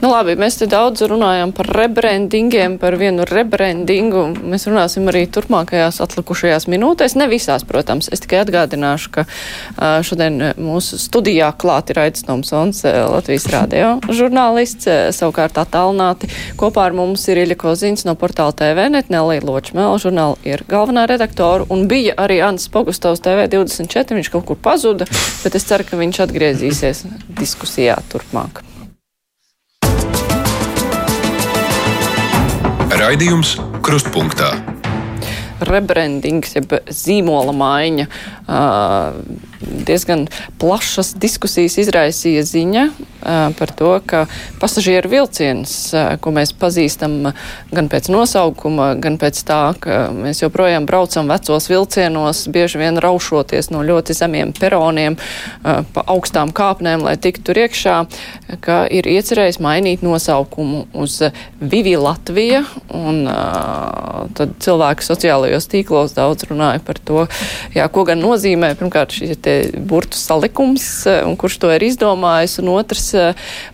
nu, labi, mēs te daudz runājam par rebrandingiem, par vienu rebrandingu. Mēs runāsim arī turpmākajās atlikušajās minūtēs. Ne visās, protams. Es tikai atgādināšu, ka šodien mūsu studijā klāt ir Aits Tomsons, Latvijas radio žurnālists, savukārt attālināti. Kopā ar mums ir Iļa Koziņš no portāla TV, Netnelī Ločmēla žurnāla ir galvenā redaktora un bija arī Ants Pogustovs TV24, viņš kaut kur pazuda, bet es ceru, ka viņš atgriezīsies diskusijā turpmāk. Raidījums Krustpunktā. Rebrandings, jeb zīmola maiņa. Uh, diezgan plašas diskusijas izraisīja ziņa par to, ka pasažieru vilciens, ko mēs pazīstam gan pēc nosaukuma, gan pēc tā, ka mēs joprojām braucam vecos vilcienos, bieži vien raušoties no ļoti zemiem peroniem pa augstām kāpnēm, lai tiktu tur iekšā, ka ir iecerējis mainīt nosaukumu uz Vivi Latvija, un tad cilvēki sociālajos tīklos daudz runāja par to, jā, ko gan nozīmē, pirmkārt, šī te burtu salikums, un kurš to ir izdomājis, un otrs,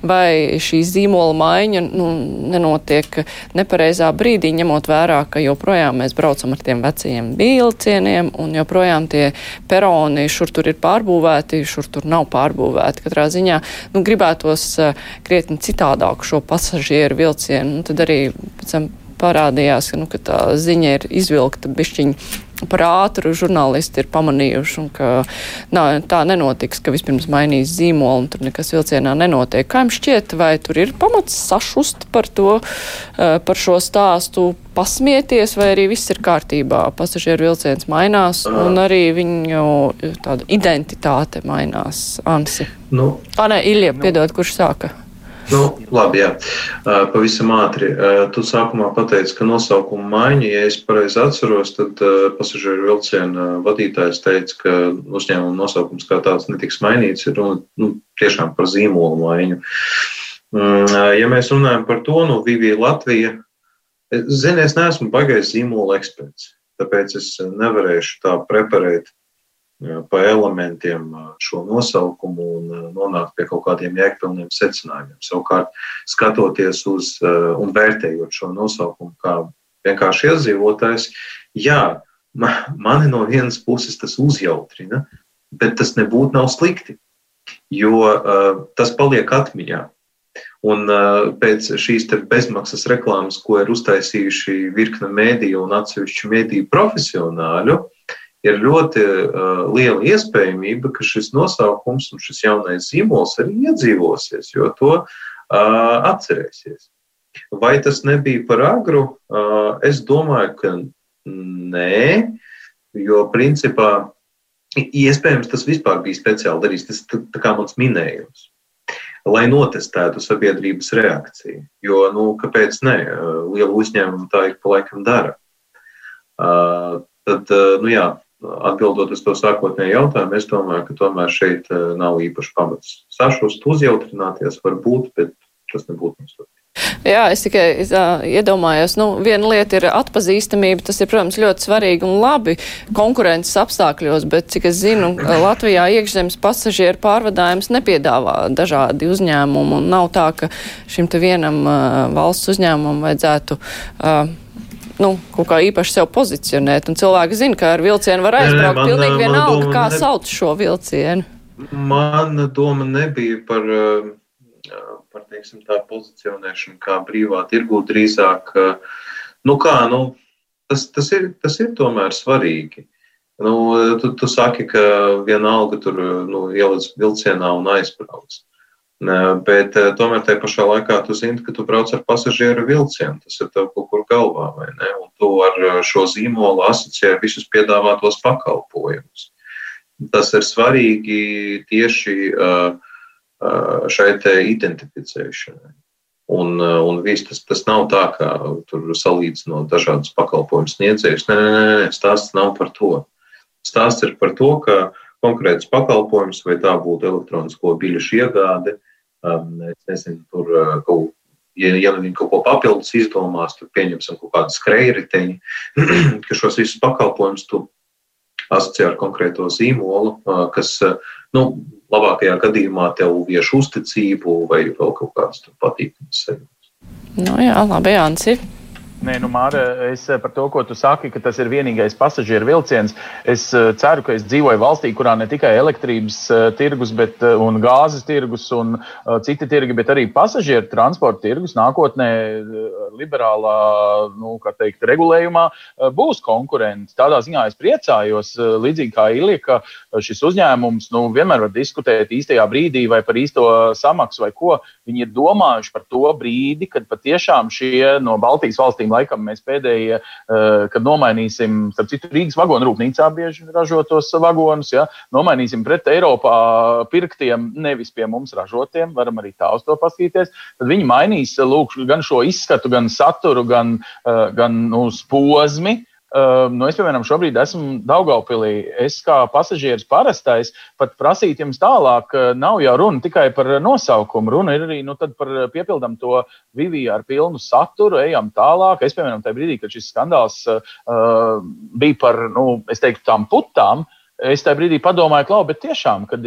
vai šī zīmola maiņa nu, nenotiek nepareizā brīdī, ņemot vērā, ka joprojām mēs braucam ar tiem vecajiem vilcieniem, un joprojām tie peroni šur tur ir pārbūvēti, šur tur nav pārbūvēti. Katrā ziņā nu, gribētos krietni citādāku šo pasažieru vilcienu, un tad arī pēc tam parādījās, ka, nu, ka tā ziņa ir izvilkta bišķiņa par ātru žurnālisti ir pamanījuši, ka nā, tā nenotiks, ka vispirms mainīs zīmolu un tur nekas vilcienā nenotiek. Kā jums šķiet, vai tur ir pamats sašust par to, par šo stāstu, pasmieties, vai arī viss ir kārtībā? Pasažieru vilciens mainās, un arī viņu tāda identitāte mainās. Ansi. Nu, Anē, Ilja, nu. piedod, kurš sāka? Nu, labi, jā. Pavisam ātri. Tu sākumā pateici, ka nosaukuma maiņa, ja es pareizi atceros, tad pasažieru vilciena vadītājs teica, ka uzņēmuma nosaukums kā tāds netiks mainīts, ir runa nu, tiešām par zīmolu maiņu. Mm, ja mēs runājam par to, nu, Vivija Latvija, zini, es neesmu bagais zīmola eksperts, tāpēc es nevarēšu tā preparēt pa elementiem šo nosaukumu un nonākt pie kaut kādiem jēgpilniem secinājumiem. Savukārt, skatoties uz un vērtējot šo nosaukumu kā vienkārši iedzīvotājs, jā, mani no vienas puses tas uzjautrina, bet tas nebūtu nav slikti, jo tas paliek atmiņā. Un pēc šīs bezmaksas reklāmas, ko ir uztaisījuši virkne mēdīju un atsevišķu mēdīju profesionāļu, uh, ir ļoti uh, liela iespējamība, ka šis nosaukums un šis jaunais zīmols arī iedzīvosies, jo to uh, atcerēsies. Vai tas nebija par agru? Uh, es domāju, ka nē, jo principā iespējams tas vispār bija speciāli darīts. Tas tā, tā kā mans minējums. Lai notestētu sabiedrības reakciju. Jo, nu, kāpēc ne? Liela uzņēmuma tā ik pa laikam dara. Uh, tad, uh, nu jā, Atbildot uz to sākotnēju jautājumu, es domāju, ka tomēr šeit eh, nav īpaši pamats sašust, uzjautrināties, varbūt, bet tas nebūtu mums. Jā, es tikai uh, iedomājos, nu, viena lieta ir atpazīstamība, tas ir, protams, ļoti svarīgi un labi konkurences apstākļos, bet, cik es zinu, Latvijā iekšzemes pasažieru pārvadājums nepiedāvā dažādi uzņēmumi, un nav tā, ka šim te vienam uh, valsts uzņēmumam vajadzētu. Uh, nu, kaut kā īpaši sev pozicionēt. Un cilvēki zina, ka ar vilcienu var aizbraukt. Nē, nē, pilnīgi vienalga, kā ne... sauc šo vilcienu. Mana doma nebija par, par teiksim, tā pozicionēšanu kā brīvā tirgū. Drīzāk, nu kā, nu, tas, tas, ir, tas ir tomēr svarīgi. Nu, tu, tu saki, ka vienalga tur nu, ieliec vilcienā un aizbrauc. Bet tomēr tajā pašā laikā tu zini, ka tu brauc ar pasažieru vilcienu. Tas ir tev kaut kur galvā, vai ne? Un tu ar šo zīmolu asociē visus piedāvātos pakalpojumus. Tas ir svarīgi tieši šai identificēšanai. Un, un viss tas, tas nav tā, ka tur salīdzinot dažādus pakalpojumu sniedzējus. Nē, nē, nē, stāsts nav par to. Stāsts ir par to, ka konkrēts pakalpojums, vai tā būtu elektronisko biļešu iegāde, Um, es nezinu, tur kaut, ja, ja viņi kaut ko papildus izdomās, tad pieņemsim kaut kādu skrejriteņu, ka šos visus pakalpojumus tu asociē ar konkrēto zīmolu, kas, nu, labākajā gadījumā tev vieš uzticību vai vēl kaut kādas patīkamas sajūtas. Nu jā, labi, Ansi. Nē, nu, Māra, es eh, par to, ko tu saki, ka tas ir vienīgais pasažieru vilciens. Es eh, ceru, ka es dzīvoju valstī, kurā ne tikai elektrības uh, tirgus, bet, un gāzes tirgus un citi tirgi, bet arī pasažieru transporta tirgus nākotnē liberālā nu, teikt, regulējumā būs konkurenti. Tādā ziņā es priecājos, līdzīgi kā Ilija, ka šis uzņēmums nu, vienmēr var diskutēt īstajā brīdī vai par īsto samaksu vai ko. Viņi ir domājuši par to brīdi, kad patiešām šie no Baltijas valstīm valstīm laikam mēs pēdējie, kad nomainīsim, starp citu, Rīgas vagonu rūpnīcā bieži ražotos vagonus, ja, nomainīsim pret Eiropā pirktiem, nevis pie mums ražotiem, varam arī tā uz to paskatīties, tad viņi mainīs lūk, gan šo izskatu, gan saturu, gan, gan uz posmi. Uh, nu, es, piemēram, šobrīd esmu Daugaupilī. Es kā pasažieris parastais pat prasīt jums tālāk, nav jau runa tikai par nosaukumu. Runa ir arī nu, par piepildām to viviju ar pilnu saturu, ejam tālāk. Es, piemēram, tajā brīdī, kad šis skandāls uh, bija par, nu, es teiktu, tām putām, Es tajā brīdī padomāju, klau, bet tiešām, kad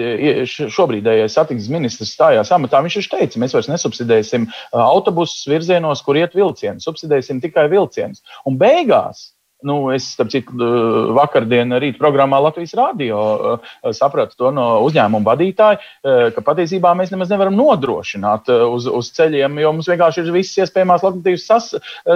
šobrīdējais satiksmes ministrs stājās amatā, viņš taču teica, mēs vairs nesubsidēsim autobusus virzienos, kur iet vilcieni, subsidēsim tikai vilcienus. Un beigās Nu, es, starp citu, vakardienas rīta programmā Latvijas Rādio sapratu to no uzņēmuma vadītāja, ka patiesībā mēs nemaz nevaram nodrošināt uz, uz ceļiem, jo mums vienkārši ir visas iespējamās lokomotīvas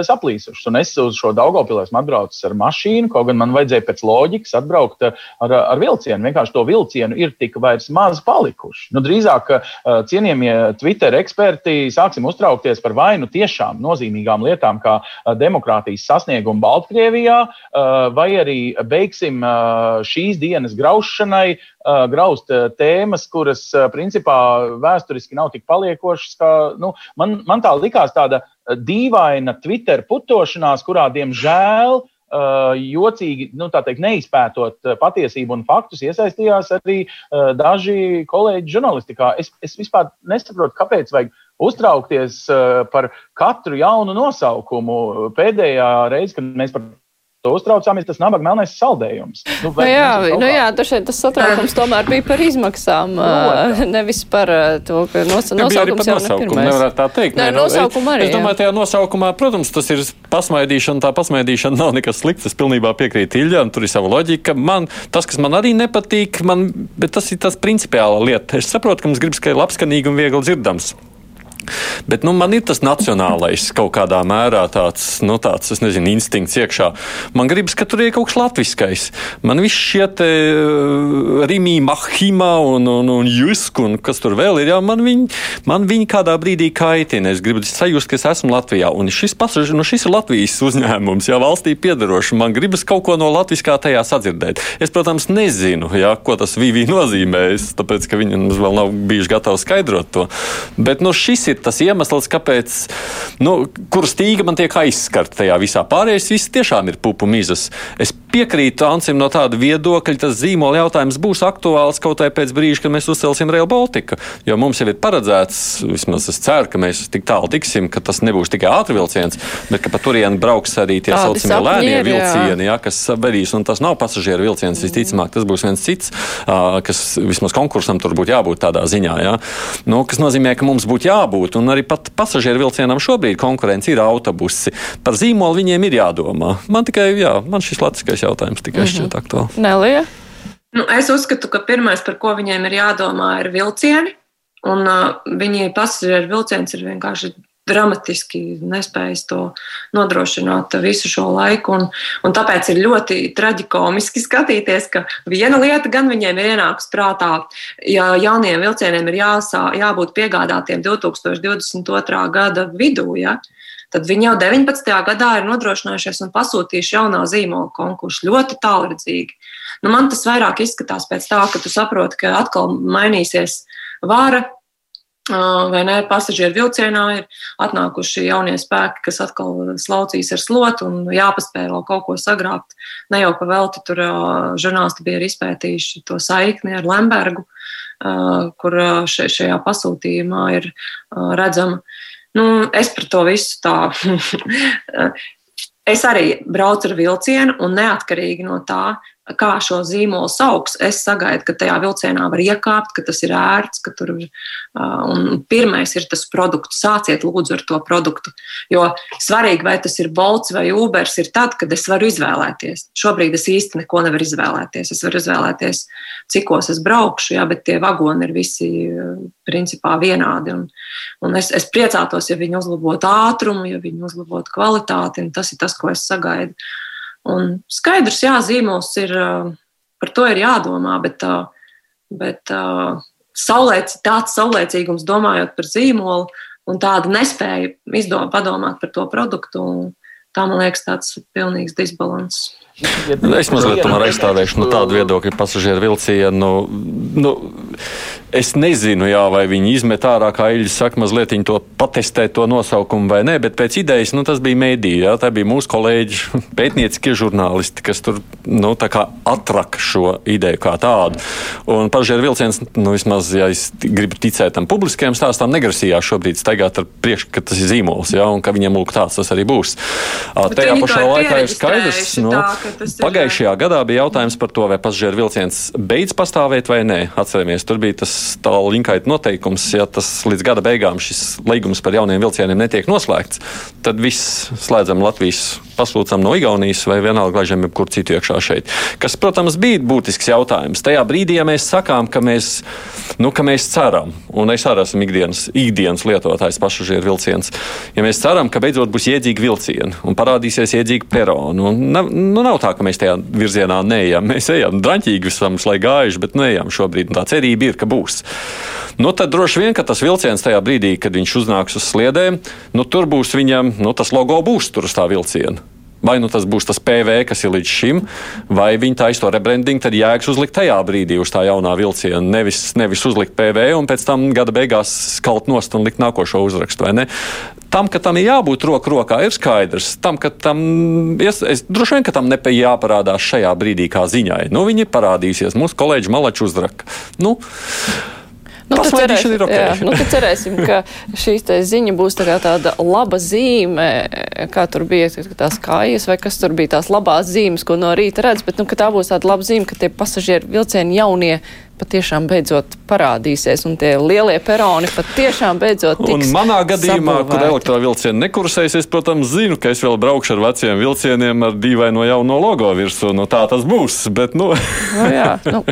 saplīsušas. Un es uz šo Daugopilē esmu atbraucis ar mašīnu, kaut gan man vajadzēja pēc loģikas atbraukt ar, ar vilcienu. Vienkārši to vilcienu ir tik vairs maz palikuši. Nu, drīzāk cienījamie Twitter eksperti sāksim uztraukties par vainu tiešām nozīmīgām lietām, kā demokrātijas sasniegumu Baltkrievijā Latvijā, vai arī beigsim šīs dienas graušanai, graust tēmas, kuras principā vēsturiski nav tik paliekošas. Kā, nu, man, man tā likās tāda dīvaina Twitter putošanās, kurā diemžēl uh, jocīgi, nu, tā teikt, neizpētot patiesību un faktus, iesaistījās arī daži kolēģi žurnālistikā. Es, es vispār nesaprotu, kāpēc vajag uztraukties par katru jaunu nosaukumu. Pēdējā reize, kad mēs par to uztraucāmies, tas nabaga melnais saldējums. Nu, nu jā, nu jā šeit, tas satraukums tomēr bija par izmaksām, Protams. nevis par to, ka nos, nosaukums jau nosaukumu, nevarētu tā teikt. Nē, nu, nosaukumu arī. Es domāju, tajā nosaukumā, protams, tas ir pasmaidīšana, tā pasmaidīšana nav nekas slikts, es pilnībā piekrītu Iļļam, tur ir sava loģika. Man, tas, kas man arī nepatīk, man, bet tas ir tas principiāla lieta. Es saprotu, ka mums gribas, ka ir labskanīgi un viegli dzirdams. Bet nu, man ir tas nacionālais kaut kādā mērā tāds, nu, tāds nezinu, instinkts iekšā. Man gribas, ka tur ir kaut kas latviskais. Man viss šie te uh, Rimī, Mahima un, un, un Jusk, un kas tur vēl ir, jā, man viņi, man viņi kādā brīdī kaitina. Es gribu sajust, ka es esmu Latvijā. Un šis, pasaž, nu, šis ir Latvijas uzņēmums, jā, valstī piedarošs. Man gribas kaut ko no latviskā tajā sadzirdēt. Es, protams, nezinu, jā, ko tas Vīvī nozīmē, tāpēc, ka viņi vēl nav bijuši gatavi skaidrot to. Bet nu, šis ir ir tas iemesls, kāpēc, nu, kur stīga man tiek aizskarta tajā visā. Pārējais viss tiešām ir pupu mizas. Es piekrītu Ancim no tāda viedokļa, tas zīmola jautājums būs aktuāls kaut vai pēc brīža, kad mēs uzcelsim Rail Baltica. Jo mums jau ir paredzēts, vismaz es ceru, ka mēs tik tālu tiksim, ka tas nebūs tikai ātri vilciens, bet ka pa turieni brauks arī tie saucamie lēnie vilcieni, jā, kas vedīs, un tas nav pasažieru vilciens, mm. visticamāk, tas būs viens cits, kas vismaz konkursam tur būtu jābūt tādā ziņā. Jā. Nu, kas nozīmē, ka mums būtu jābūt, un arī pat pasažieru vilcienam šobrīd konkurence ir autobusi. Par zīmolu viņiem ir jādomā. Man tikai, jā, man šis latviskais jautājums tikai mm -hmm. šķiet aktuāls. Nelija? Nu, es uzskatu, ka pirmais, par ko viņiem ir jādomā, ir vilcieni. Un uh, viņi pasažieru vilciens ir vienkārši dramatiski nespējis to nodrošināt visu šo laiku. Un, un tāpēc ir ļoti traģikomiski skatīties, ka viena lieta gan viņiem ir ienākusi prātā, ja jauniem vilcieniem ir jāsā, jābūt piegādātiem 2022. gada vidū. Ja, tad viņi jau 19. gadā ir nodrošinājušies un pasūtījuši jaunā zīmola konkursu ļoti tālredzīgi. Nu, man tas vairāk izskatās pēc tā, ka tu saproti, ka atkal mainīsies vara. Vai ne? Pasažieru vilcienā ir atnākuši jaunie spēki, kas atkal slaucīs ar slotu un jāpaspēj vēl kaut ko sagrābt. Ne jau pa velti tur žurnālisti bija izpētījuši to saikni ar Lembergu, kur šajā pasūtījumā ir redzama Nu, es par to visu tā. es arī braucu ar vilcienu, un neatkarīgi no tā, kā šo zīmolu sauks. Es sagaidu, ka tajā vilcienā var iekāpt, ka tas ir ērts, ka tur ir. Un pirmais ir tas produkts. Sāciet lūdzu ar to produktu. Jo svarīgi, vai tas ir Bolts vai Ubers, ir tad, kad es varu izvēlēties. Šobrīd es īsti neko nevaru izvēlēties. Es varu izvēlēties, cikos es braukšu, jā, bet tie vagoni ir visi principā vienādi. Un, un es, es priecātos, ja viņi uzlabotu ātrumu, ja viņi uzlabotu kvalitāti. Tas ir tas, ko es sagaidu. Un skaidrs, jā, zīmols ir, par to ir jādomā, bet, bet saulēc, tāds saulēcīgums domājot par zīmolu un tāda nespēja izdomāt, padomāt par to produktu, tā man liekas tāds pilnīgs disbalans. Es mazliet tomēr aizstāvēšu no tādu viedokļu pasažieru vilcienu. Nu, nu, es nezinu, jā, vai viņi izmet ārā, kā Iļs saka, mazliet to patestēt to nosaukumu vai nē, bet pēc idejas nu, tas bija mēdīja. Tā bija mūsu kolēģi, pētnieciskie žurnālisti, kas tur nu, atraka šo ideju kā tādu. Un pasažieru vilciens, nu, vismaz, ja es gribu ticēt tam publiskajam stāstam, negrasījās šobrīd staigāt ar priekšu, ka tas ir zīmols, jā, un ka viņam lūk tāds tas arī būs. Bet Tajā pašā laikā ir skaidrs. Nu, tā, Pagājušajā ir... gadā bija jautājums par to, vai pasažieru vilciens beidz pastāvēt vai nē. Atcerieties, tur bija tas tālruņkaita noteikums, ja tas līdz gada beigām šis līgums par jauniem vilcieniem netiek noslēgts, tad viss slēdzam Latvijas pasūtām no Igaunijas vai vienalga laižam jebkur citu iekšā šeit. Kas, protams, bija būtisks jautājums. Tajā brīdī, ja mēs sakām, ka mēs, nu, ka mēs ceram, un es arī esmu ikdienas, ikdienas lietotājs pasažieru vilciens, ja mēs ceram, ka beidzot būs iedzīgi vilcieni un parādīsies iedzīgi peroni, un nav, nu, nav tā, ka mēs tajā virzienā neejam. Mēs ejam draņķīgi visam, lai gājuši, bet neejam šobrīd. Tā cerība ir, ka būs. Nu, tad droši vien, ka tas vilciens tajā brīdī, kad viņš uznāks uz sliedēm, nu, tur būs viņam, nu, tas logo būs tur uz tā vilciena. Vai nu tas būs tas PV, kas ir līdz šim, vai viņi taisa to rebranding, tad jēgas uzlikt tajā brīdī uz tā jaunā vilciena. Nevis, nevis uzlikt PV un pēc tam gada beigās skalt nost un likt nākošo uzrakstu. Tam, ka tam ir jābūt roku rokā, ir skaidrs. Tam, ka tam, es, es droši vien, ka tam nepēja jāparādās šajā brīdī kā ziņai. Nu, viņi parādīsies, mūsu kolēģi Malačs uzraka. Nu, Nu, tad, cerēsim, okay. jā, nu, tad cerēsim, ka šī ziņa būs tā tāda laba zīme, kā tur bija tās kājas, vai kas tur bija tās labās zīmes, ko no rīta redz, bet nu, tā būs tāda laba zīme, ka tie pasažieru vilcieni jaunie patiešām beidzot parādīsies, un tie lielie peroni patiešām beidzot tiks. Un manā gadījumā, sabūvēti. kur elektrovilcieni nekursēs, es, protams, zinu, ka es vēl braukšu ar veciem vilcieniem ar dīvaino jauno logo virsū. Nu, tā tas būs, bet, nu. nu jā, nu,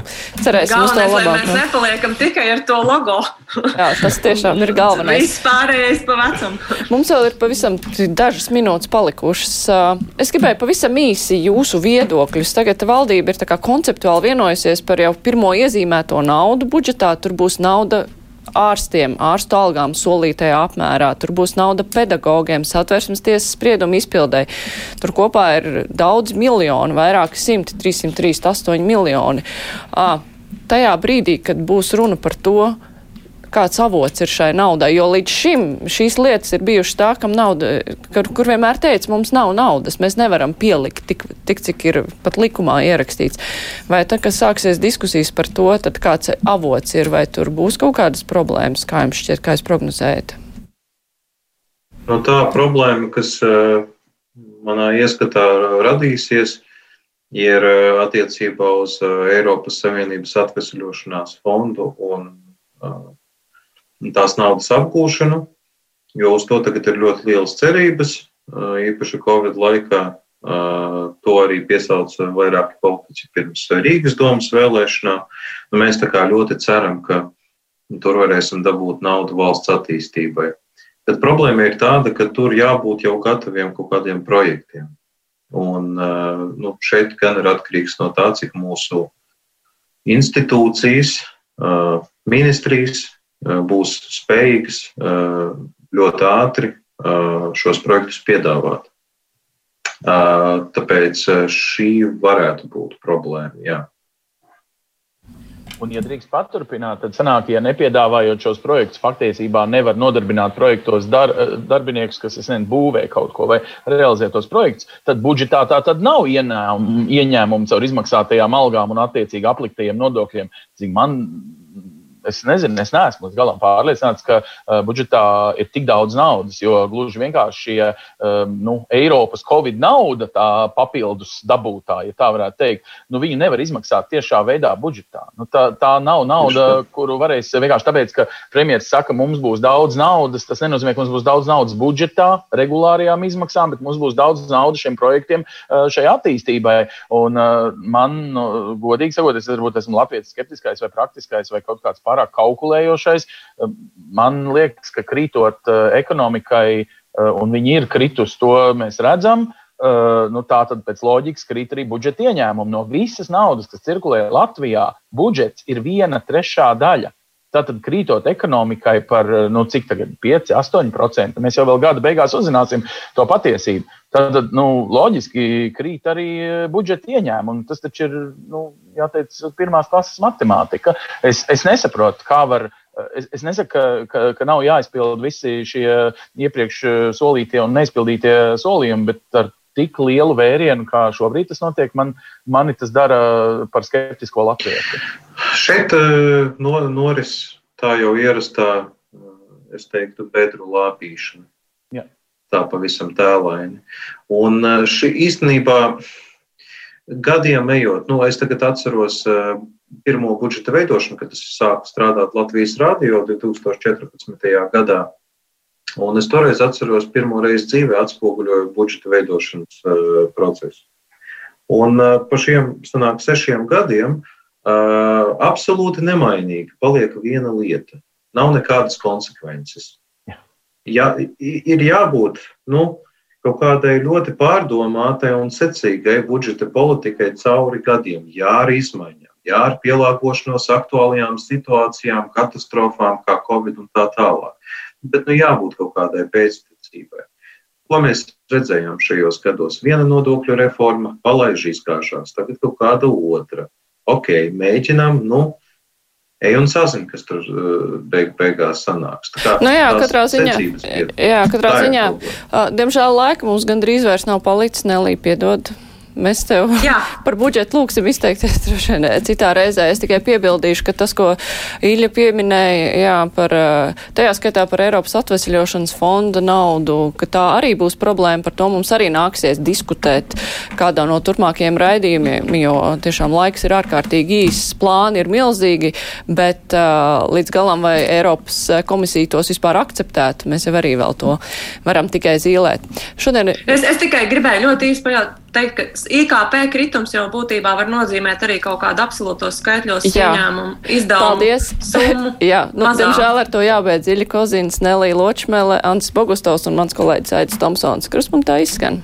cerēsim uz to labāk. Mēs nepaliekam tikai ar to logo. jā, tas tiešām ir galvenais. Viss pārējais pa vecam. Mums vēl ir pavisam dažas minūtes palikušas. Es gribēju pavisam īsi jūsu viedokļus. Tagad valdība ir konceptuāli vienojusies par jau pirmo iezīmējumu iezīmēto naudu budžetā, tur būs nauda ārstiem, ārstu algām solītajā apmērā. Tur būs nauda pedagogiem, satversmes tiesas spriedumu izpildēji. Tur kopā ir daudz miljonu, vairāki simti, 338 miljoni. À, tajā brīdī, kad būs runa par to, kāds avots ir šai naudai. Jo līdz šim šīs lietas ir bijušas tā, kam nauda, kur, kur vienmēr teica, mums nav naudas, mēs nevaram pielikt tik, tik cik ir pat likumā ierakstīts. Vai tad, kad sāksies diskusijas par to, tad kāds avots ir, vai tur būs kaut kādas problēmas, kā jums šķiet, kā jūs prognozējat? No tā problēma, kas eh, manā ieskatā radīsies, ir eh, attiecībā uz eh, Eiropas Savienības atvesļošanās fondu un tās naudas apgūšanu, jo uz to tagad ir ļoti lielas cerības, īpaši Covid laikā. To arī piesauca vairāki politiķi pirms Rīgas domas vēlēšanām. Nu, mēs tā kā ļoti ceram, ka tur varēsim dabūt naudu valsts attīstībai. Bet problēma ir tāda, ka tur jābūt jau gataviem kaut kādiem projektiem. Un nu, šeit gan ir atkarīgs no tā, cik mūsu institūcijas, ministrijas būs spējīgs eh, ļoti ātri eh, šos projektus piedāvāt. Tāpēc šī varētu būt problēma. Jā. Un, ja drīkst paturpināt, tad sanāk, ja nepiedāvājot šos projektus, faktiesībā nevar nodarbināt projektos dar, darbiniekus, kas nezinu, būvē kaut ko vai realizē tos projektus, tad budžetā tā tad nav ieņēmumu caur izmaksātajām algām un attiecīgi apliktajiem nodokļiem. Cik man es nezinu, es neesmu līdz galam pārliecināts, ka uh, budžetā ir tik daudz naudas, jo gluži vienkārši um, nu, Eiropas Covid nauda, tā papildus dabūtā, ja tā varētu teikt, nu, viņu nevar izmaksāt tiešā veidā budžetā. Nu, tā, tā nav nauda, kuru varēs vienkārši tāpēc, ka premjerministrs saka, mums būs daudz naudas. Tas nenozīmē, ka mums būs daudz naudas budžetā, regulārajām izmaksām, bet mums būs daudz naudas šiem projektiem, uh, šai attīstībai. Un, uh, man, nu, godīgi sakot, es varbūt esmu Latvijas skeptiskais vai praktiskais vai kaut kāds pārējais pārāk kalkulējošais. Eh, man liekas, ka krītot eh, ekonomikai, eh, un viņi ir kritus, to mēs redzam. Nu, tā tad pēc loģikas krīt arī budžeta ieņēmumi. No visas naudas, kas cirkulē Latvijā, budžets ir viena trešā daļa. Tātad krītot ekonomikai par nu, cik tagad 5, 8%. Mēs jau vēl gada beigās uzzināsim to patiesību. Tad nu, loģiski krīt arī budžeta ieņēmumi. Tas taču ir nu, jāteic, pirmās klases matemātika. Es, es nesaprotu, kā var. Es, es nesaku, ka, ka, ka nav jāizpild visi šie iepriekš solītie un neizpildītie solījumi, bet ar tik lielu vērienu, kā šobrīd tas notiek, man, mani tas dara par skeptisko latviešu. Šeit eh, no, noris tā jau ierastā, eh, es teiktu, bedru lāpīšana. Jā. Tā pavisam tēlaini. Un eh, šī īstenībā gadiem ejot, nu, es tagad atceros pirmo budžeta veidošanu, kad es sāku strādāt Latvijas radio 2014. gadā. Un es toreiz atceros, pirmo reizi dzīvē atspoguļoju budžeta veidošanas uh, procesu. Un uh, pa šiem sanāk, sešiem gadiem absolūti nemainīgi paliek viena lieta. Nav nekādas konsekvences. Ja, ir jābūt nu, kaut kādai ļoti pārdomātai un secīgai budžeta politikai cauri gadiem, jā, ar izmaiņām, jā, ar pielāgošanos aktuālajām situācijām, katastrofām, kā Covid un tā tālāk bet nu, jābūt kaut kādai pēctecībai. Ko mēs redzējām šajos gados? Viena nodokļu reforma palaiž izkāšās, tagad kaut kāda otra. Ok, mēģinām, nu, ej un sazini, kas tur uh, beig, beigās sanāks. Tā kā, nu jā, katrā ziņā, jā, katrā ziņā, diemžēl laika mums gandrīz vairs nav palicis, Nelī, piedod. Mēs tev Jā. par budžetu lūksim izteikties droši vien citā reizē. Es tikai piebildīšu, ka tas, ko Īļa pieminēja, jā, par, tajā skaitā par Eiropas atvesļošanas fonda naudu, ka tā arī būs problēma, par to mums arī nāksies diskutēt kādā no turpmākajiem raidījumiem, jo tiešām laiks ir ārkārtīgi īss, plāni ir milzīgi, bet uh, līdz galam vai Eiropas komisija tos vispār akceptētu, mēs jau arī vēl to varam tikai zīlēt. Šodien... Es, es tikai gribēju ļoti īsti pajautāt teikt, ka IKP kritums jau būtībā var nozīmēt arī kaut kādu absolūtos skaitļos ieņēmumu izdevumu. Paldies! Jā, nu, mazāk. diemžēl ar to jābeidz Iļa Kozins, Nelija Ločmele, Ants Bogustovs un mans kolēģis Aidis Tomsons. Kruspunktā izskan.